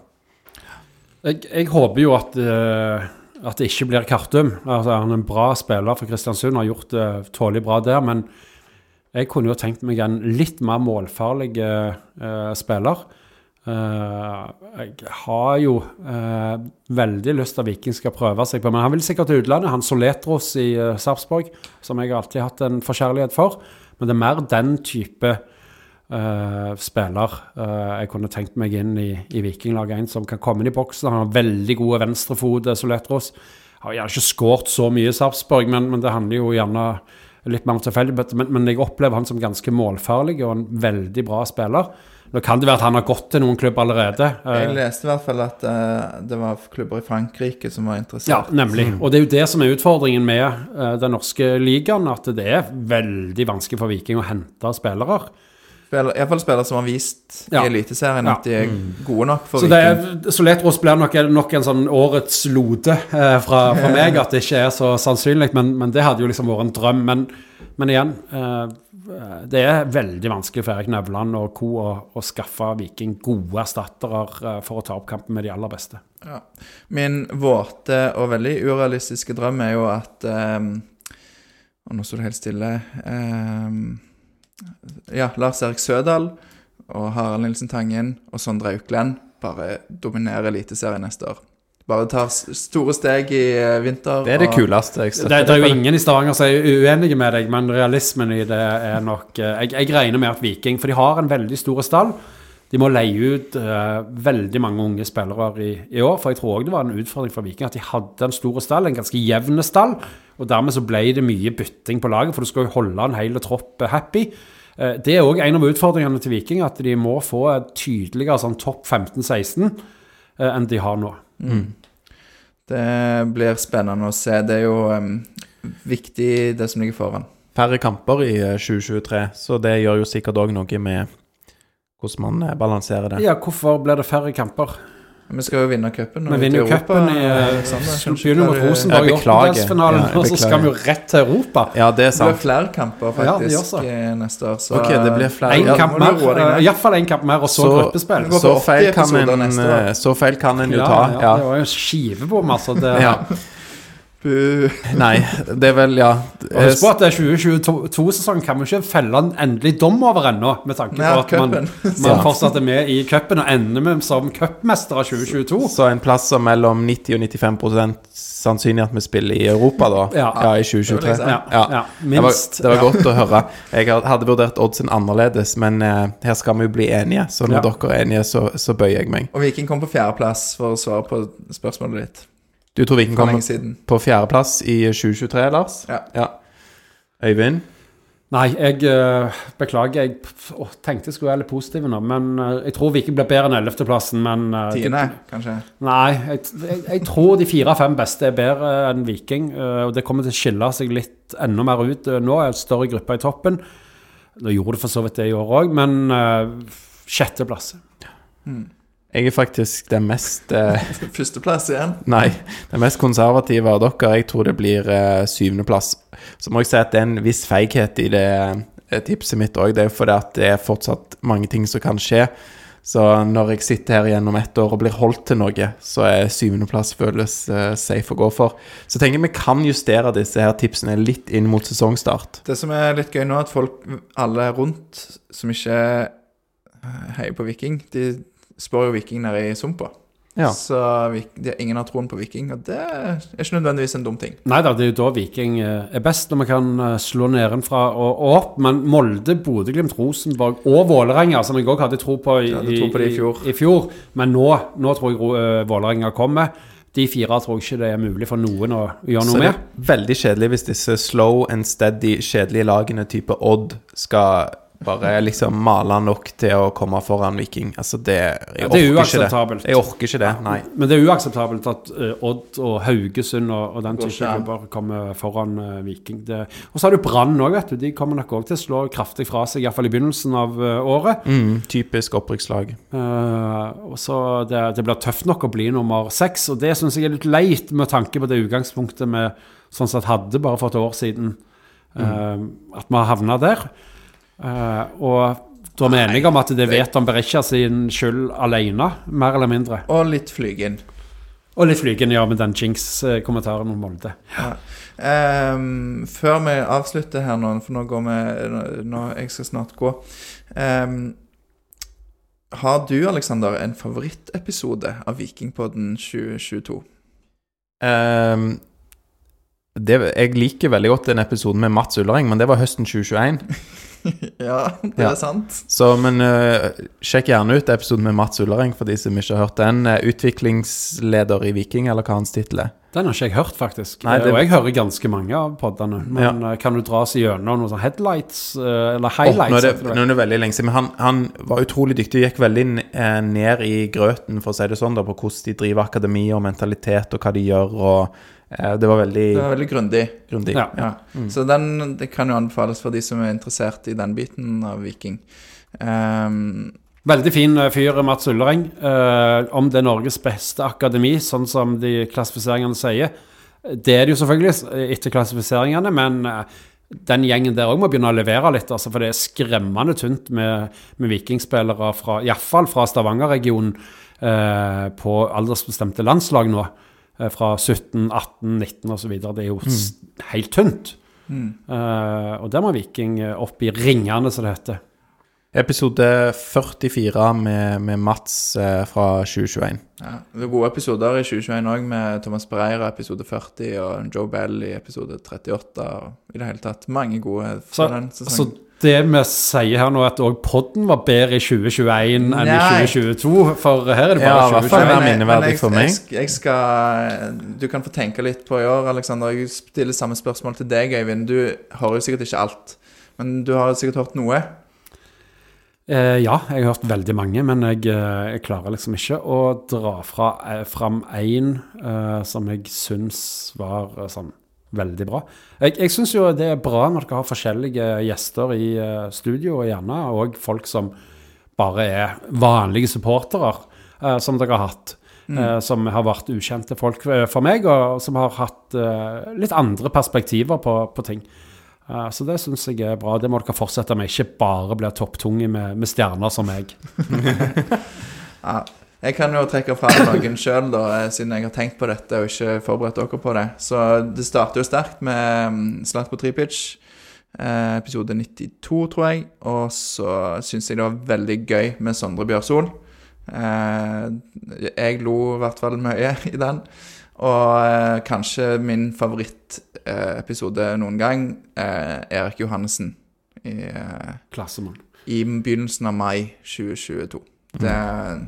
Jeg, jeg håper jo at, uh, at det ikke blir Kartum. Altså, han er en bra spiller for Kristiansund, har gjort det tålelig bra der. Men jeg kunne jo tenkt meg en litt mer målfarlig uh, spiller. Eh, jeg har jo eh, veldig lyst til at Viking skal prøve seg på Men han vil sikkert til utlandet. Han Soletros i uh, Sarpsborg, som jeg alltid har hatt en forkjærlighet for. Men det er mer den type Uh, spiller uh, jeg kunne tenkt meg inn i, i Vikinglaget. En som kan komme inn i boksen. Han har veldig gode venstrefot, eh, Soletros. Har gjerne ikke skåret så mye i Sarpsborg, men, men det handler jo gjerne litt mer om tilfeldighet, men, men jeg opplever han som ganske målfarlig og en veldig bra spiller. Nå kan det være at han har gått til noen klubb allerede. Jeg Eh, leste i hvert fall at eh, det var klubber i Frankrike som var interessert. Ja, nemlig. Og det er jo det som er utfordringen med eh, den norske ligaen, at det er veldig vanskelig for Viking å hente spillere. Spiller, Iallfall spillere som har vist Ja. i Eliteserien Ja. at de er gode nok for Så det Viking. er, Soletros blir nok, nok en sånn årets lode eh, fra, fra meg, at det ikke er så sannsynlig. Men, men det hadde jo liksom vært en drøm. Men, men igjen, eh, det er veldig vanskelig for Erik Nevland og co. Å, å skaffe Viking gode erstattere eh, for å ta opp kampen med de aller beste. Ja. Min våte og veldig urealistiske drøm er jo at um, Og nå står det helt stille. Um, ja, Lars Erik Sødal og Harald Nilsen Tangen og Sondre Auklend bare dominerer Eliteserien neste år. Bare tar store steg i eh, vinter. Det er det kuleste. Jeg Det, støtter det er jo ingen i Stavanger som er uenige med deg, men realismen i det er nok eh, Jeg, jeg regner med at Viking For de har en veldig stor stall. De må leie ut uh, veldig mange unge spillere i, i år. For jeg tror òg det var en utfordring for Viking at de hadde en stor stall, en ganske jevn stall. Og dermed så ble det mye bytting på laget, for du skal jo holde en hel tropp happy. Uh, det er òg en av utfordringene til Viking, at de må få et tydeligere sånn topp 15-16 uh, enn de har nå. Det blir spennende å se. Det er jo um, viktig, det som ligger foran. færre kamper i eh, 2023, så det gjør jo sikkert òg noe med hvordan man eh, balanserer det. Ja, hvorfor blir det færre kamper? Vi skal jo vinne cupen. Vi vinner jo cupen i eh, Alexander. Begynner mot Rosenborg i Jeg åttendedelsfinalen, og så skal vi jo rett til Europa. Ja, det er sant. Det blir flere kamper Ja, det faktisk så. eh, neste år. Så Ok, det blir flere. En kamp mer, uh, iallfall én kamp mer, og så, Så- gruppespill. Så feil, kan en, eh, så feil kan en jo ta. ja, Ja. det var jo en skivebom, altså. Det, Ja. Nei, det er vel, ja Og Husk på at det er 2022-sesongen kan vi ikke felle en endelig dom over ennå, med tanke på at man, cupen. man fortsatt er med i cupen og ender med som cupmester av 2022. Så en plass som mellom 90 og 95 sannsynlig at vi spiller i Europa, da. Ja. i 2023. jeg. Ja, Ja. ja, Det var, minst. det var godt å høre. Jeg hadde vurdert oddsen annerledes, men eh, her skal vi jo bli enige. Så når Ja. dere er enige, så, så bøyer jeg meg. Og Viking kom på fjerdeplass for å svare på spørsmålet ditt. Du tror Viking kommer på fjerdeplass i 2023, Lars? Ja. Øyvind? Nei, jeg eh, beklager. Jeg å, tenkte jeg skulle være litt positiv nå, men eh, jeg tror Viking blir bedre enn 11.-plassen. Men eh, Tiende, kanskje. Nei, jeg, jeg, jeg tror de fire-fem beste er bedre enn Viking. Og det kommer til å skille seg litt enda mer ut nå. En større gruppe i toppen. Nå gjorde det for så vidt det i år òg, men uh, sjetteplass. Jeg er faktisk den mest eh, Førsteplass igjen. Nei, den mest konservative av dere. Jeg tror det blir eh, syvendeplass. Så må jeg si at det er en viss feighet i det eh, tipset mitt òg. Det er fordi at det er fortsatt mange ting som kan skje. Så når jeg sitter her gjennom ett år og blir holdt til noe, så er syvendeplass føles eh, safe å gå for. Så tenker jeg vi kan justere disse her tipsene litt inn mot sesongstart. Det som er litt gøy nå, er at folk, alle rundt som ikke eh, heier på Viking, de spør jo Viking nede i sumpa. Ja. Så de, ingen har troen på Viking, og det er ikke nødvendigvis en dum ting. Nei da, det er jo da Viking eh, er best, når vi kan eh, slå nedenfra og, og opp. Men Molde, Bodø-Glimt, Rosenborg og Vålerenga, som jeg òg hadde tro på i, hadde tro på i fjor. i fjor. Men nå, nå tror jeg uh, Vålerenga kommer. De fire tror jeg ikke det er mulig for noen å gjøre Så noe det med. veldig kjedelig hvis disse slow and steady, kjedelige lagene type Odd skal bare liksom male nok til å komme foran Viking. Altså det Jeg Ja, orker det er ikke det. uakseptabelt. Jeg orker ikke det, nei. Men det er uakseptabelt at eh, Odd og Haugesund og, og den type klubber kommer foran eh, Viking. Det, og så har du Brann òg, vet du. De kommer nok òg til å slå kraftig fra seg, iallfall i begynnelsen av eh, året. Mm, typisk opprykkslag. Eh, og så det, det blir tøft nok å bli nummer seks, og det syns jeg er litt leit med tanke på det utgangspunktet vi sånn sett hadde bare for et år siden. eh, At vi har havna der. Eh, og da er vi enige om at det vet han Berisha sin skyld alene, mer eller mindre. Og litt flygen. Og litt flygen, ja, med den jinx-kommentaren om Molde. Ehm, før vi avslutter her nå, for nå går vi nå, nå, Jeg skal snart gå. Um, har du, Aleksander, en favorittepisode av Vikingpodden 2022? Um, det, jeg liker veldig godt den episoden med Mats Ullering, men det var høsten 2021. ja, det Ja. er sant. Så, men uh, sjekk gjerne ut episoden med Mats Ullereng, for de som ikke har hørt den. Eh, utviklingsleder i Viking, eller hva hans tittel er. Den har ikke jeg hørt, faktisk. Nei, det- Og jeg hører ganske mange av podene. Men ja. kan du dra oss gjennom noen sånne headlights, eh, eller highlights? highlights? nå, er det, det. nå er det veldig lenge siden, men han, han var utrolig dyktig. Gikk veldig eh, ned i grøten, for å si det sånn, da, på hvordan de driver akademi og mentalitet, og hva de gjør. og eh, Det var veldig Det var veldig grundig. grundig. Ja. Ja. Så den det kan jo anbefales for de som er interessert i den biten av Viking. Um, Veldig fin eh, fyr, Mats Ullereng. Uh, om det er Norges beste akademi, sånn som de klassifiseringene sier. Det er det jo selvfølgelig eh, etter klassifiseringene, men eh, den gjengen der òg må begynne å levere litt. Altså, for det er skremmende tynt med, med vikingspillere fra iallfall fra Stavanger-regionen eh, på aldersbestemte landslag nå. Eh, fra 17, 18, 19 osv. Det er jo mm. helt tynt. Eh, og der må Viking eh, opp i ringene, som det heter. Episode 44 med, med Mats eh, fra 2021. ja. Det er gode episoder i 2021 òg, med Thomas Breira episode 40 og Joe Bell i episode 38. Og I det hele tatt mange gode Så, fra den sesongen. sesongen. Det vi sier her nå, at òg podden var bedre i 2021 enn i 2022, for her er det bare ja, 2021. er minneverdig for meg. Jeg, jeg skal Du kan få tenke litt på i år, Alexander. Jeg stiller samme spørsmål til deg, Øyvind. Du hører jo sikkert ikke alt, men du har sikkert hørt noe. Eh, ja, jeg har hørt veldig mange, men jeg, eh, jeg klarer liksom ikke å dra fra, eh, fram én eh, som jeg syns var eh, sånn veldig bra. Jeg, jeg syns jo det er bra når dere har forskjellige gjester i eh, studio, og gjerne òg folk som bare er vanlige supportere, eh, som dere har hatt. eh, som har vært ukjente folk eh, for meg, og som har hatt eh, litt andre perspektiver på, på ting. Eh, så det syns jeg er bra. Det må dere fortsette med. Ikke bare bli topptunge med, med stjerner som meg. Ja. Jeg kan jo trekke fram noen sjøl, siden jeg har tenkt på dette og ikke forberedt dere på det. Så det starter jo sterkt med Slatt på Tripic, eh, episode 92, tror jeg. Og så syns jeg det var veldig gøy med Sondre Bjørsol. Eh, jeg lo i hvert fall mye i den. Og eh, kanskje min favorittepisode noen gang, eh, Erik Johannessen. I, eh, Klassemann. i begynnelsen av mai 2022. Det en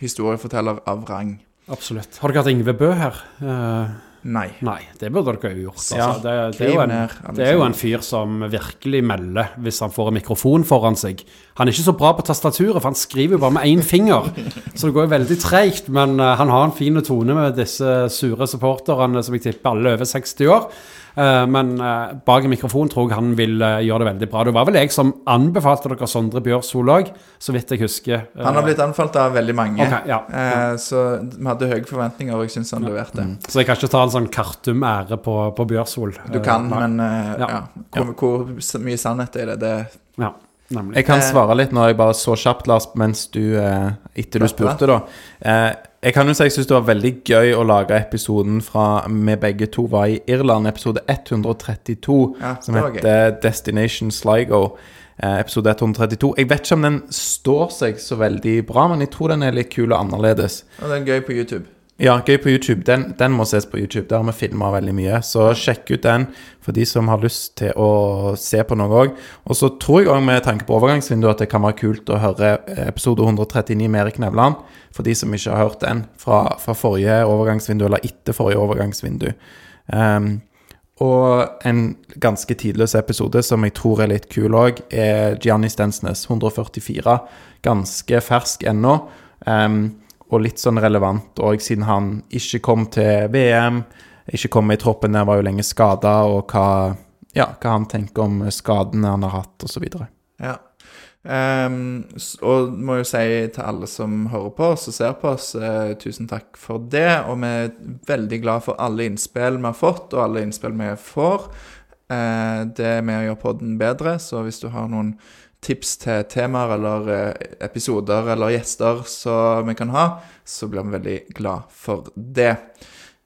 historieforteller av rang. Absolutt. Har dere hatt Ingve Bø her? Eh, Nei. nei, det burde dere jo gjort. Altså. Ja, det, det, er jo en, det er jo en fyr som virkelig melder hvis han får en mikrofon foran seg. Han er ikke så bra på tastaturet, for han skriver jo bare med én finger. Så det går jo veldig treigt, men eh, han har en fin tone med disse sure supporterne som jeg tipper alle over 60 år. Eh, men eh, bak en mikrofon tror jeg han vil eh, gjøre det veldig bra. Det var vel jeg som anbefalte dere Sondre Bjørsol òg, så vidt jeg husker. Han har blitt anbefalt av veldig mange, okay, ja, Eh, så vi hadde høye forventninger, og jeg syns han leverte. Så jeg kan ikke ta en sånn Kartum-ære på, på Bjørsol. Du kan, nei. men Ja. ja. Hvor, hvor mye sannhet er det? det Ja, nemlig. Jeg kan svare litt når jeg bare så kjapt, Lars, mens du Etter du spurte, da. Jeg kan jo si jeg syns det var veldig gøy å lage episoden fra vi begge to var i Irland, episode 132, Ja, som heter Destination Sligo. Eh, episode 132. Jeg vet ikke om den står seg så veldig bra, men jeg tror den er litt kul og annerledes. Og den er gøy på YouTube. Ja, gøy på YouTube. Den, den må ses på YouTube. Der har vi filma veldig mye. Så sjekk ut den for de som har lyst til å se på noe òg. Og så tror jeg òg med tanke på overgangsvinduet at det kan være kult å høre episode 139 med Erik Nevland. For de som ikke har hørt den fra, fra forrige overgangsvindu, eller etter forrige overgangsvindu. Um, og en ganske tidløs episode som jeg tror er litt kul òg, er Gianni Stensnes, 144. Ganske fersk ennå. ehm, og litt sånn relevant òg, siden han ikke kom til VM, ikke kom i troppen, der var jo lenge skada, og hva, ja, hva han tenker om skadene han har hatt, osv. Ja. Um, og må jo si til alle som hører på oss og ser på oss, uh, tusen takk for det. Og vi er veldig glad for alle innspill vi har fått, og alle innspill vi får. Uh, det er med å gjøre podden bedre, så hvis du har noen tips til temaer eller eh, episoder eller gjester som vi kan ha, så blir vi veldig glad for det.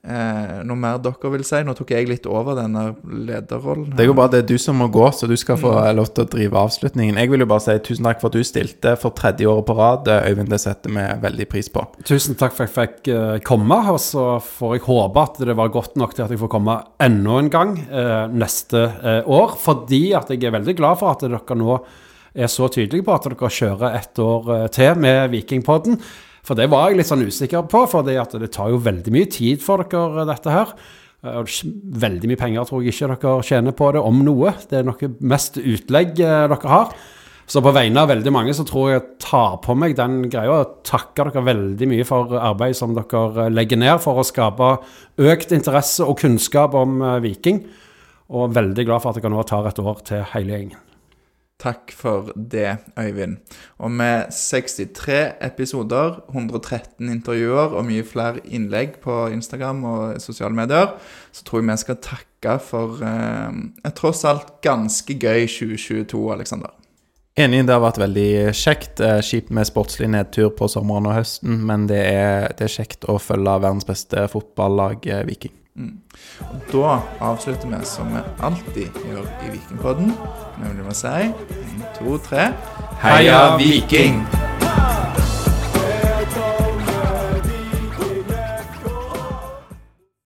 Eh, noe mer dere vil si? Nå tok jeg litt over denne lederrollen. Det går bra, det er du som må gå, så du skal få lov til å drive avslutningen. Jeg vil jo bare si tusen takk for at du stilte for tredje året på rad. Øyvind, det setter vi veldig pris på. Tusen takk for at jeg fikk eh, komme, og så får jeg håpe at det var godt nok til at jeg får komme enda en gang eh, neste eh, år. Fordi at jeg er veldig glad for at dere nå er så tydelige på at dere kjører ett år eh, til med Vikingpodden. For det var jeg litt sånn usikker på, for det tar jo veldig mye tid for dere, dette her. Eh, Veldig mye penger tror jeg ikke dere tjener på det, om noe. Det er noe mest utlegg eh, dere har. Så på vegne av veldig mange så tror jeg tar på meg den greia og takker dere veldig mye for arbeidet som dere legger ned for å skape økt interesse og kunnskap om eh, Viking. Og veldig glad for at dere nå tar et år til hele gjengen. Takk for det, Øyvind. Og med 63 episoder, 113 intervjuer og mye flere innlegg på Instagram og sosiale medier, så tror jeg vi skal takke for eh, et tross alt ganske gøy 2022, Aleksander. Enig, det har vært veldig kjekt. Eh, Kjipt med sportslig nedtur på sommeren og høsten, men det er, det er kjekt å følge verdens beste fotballag, eh, Og da avslutter vi som vi alltid gjør i Vikingpodden, nemlig med å si én, to, tre Heia Viking!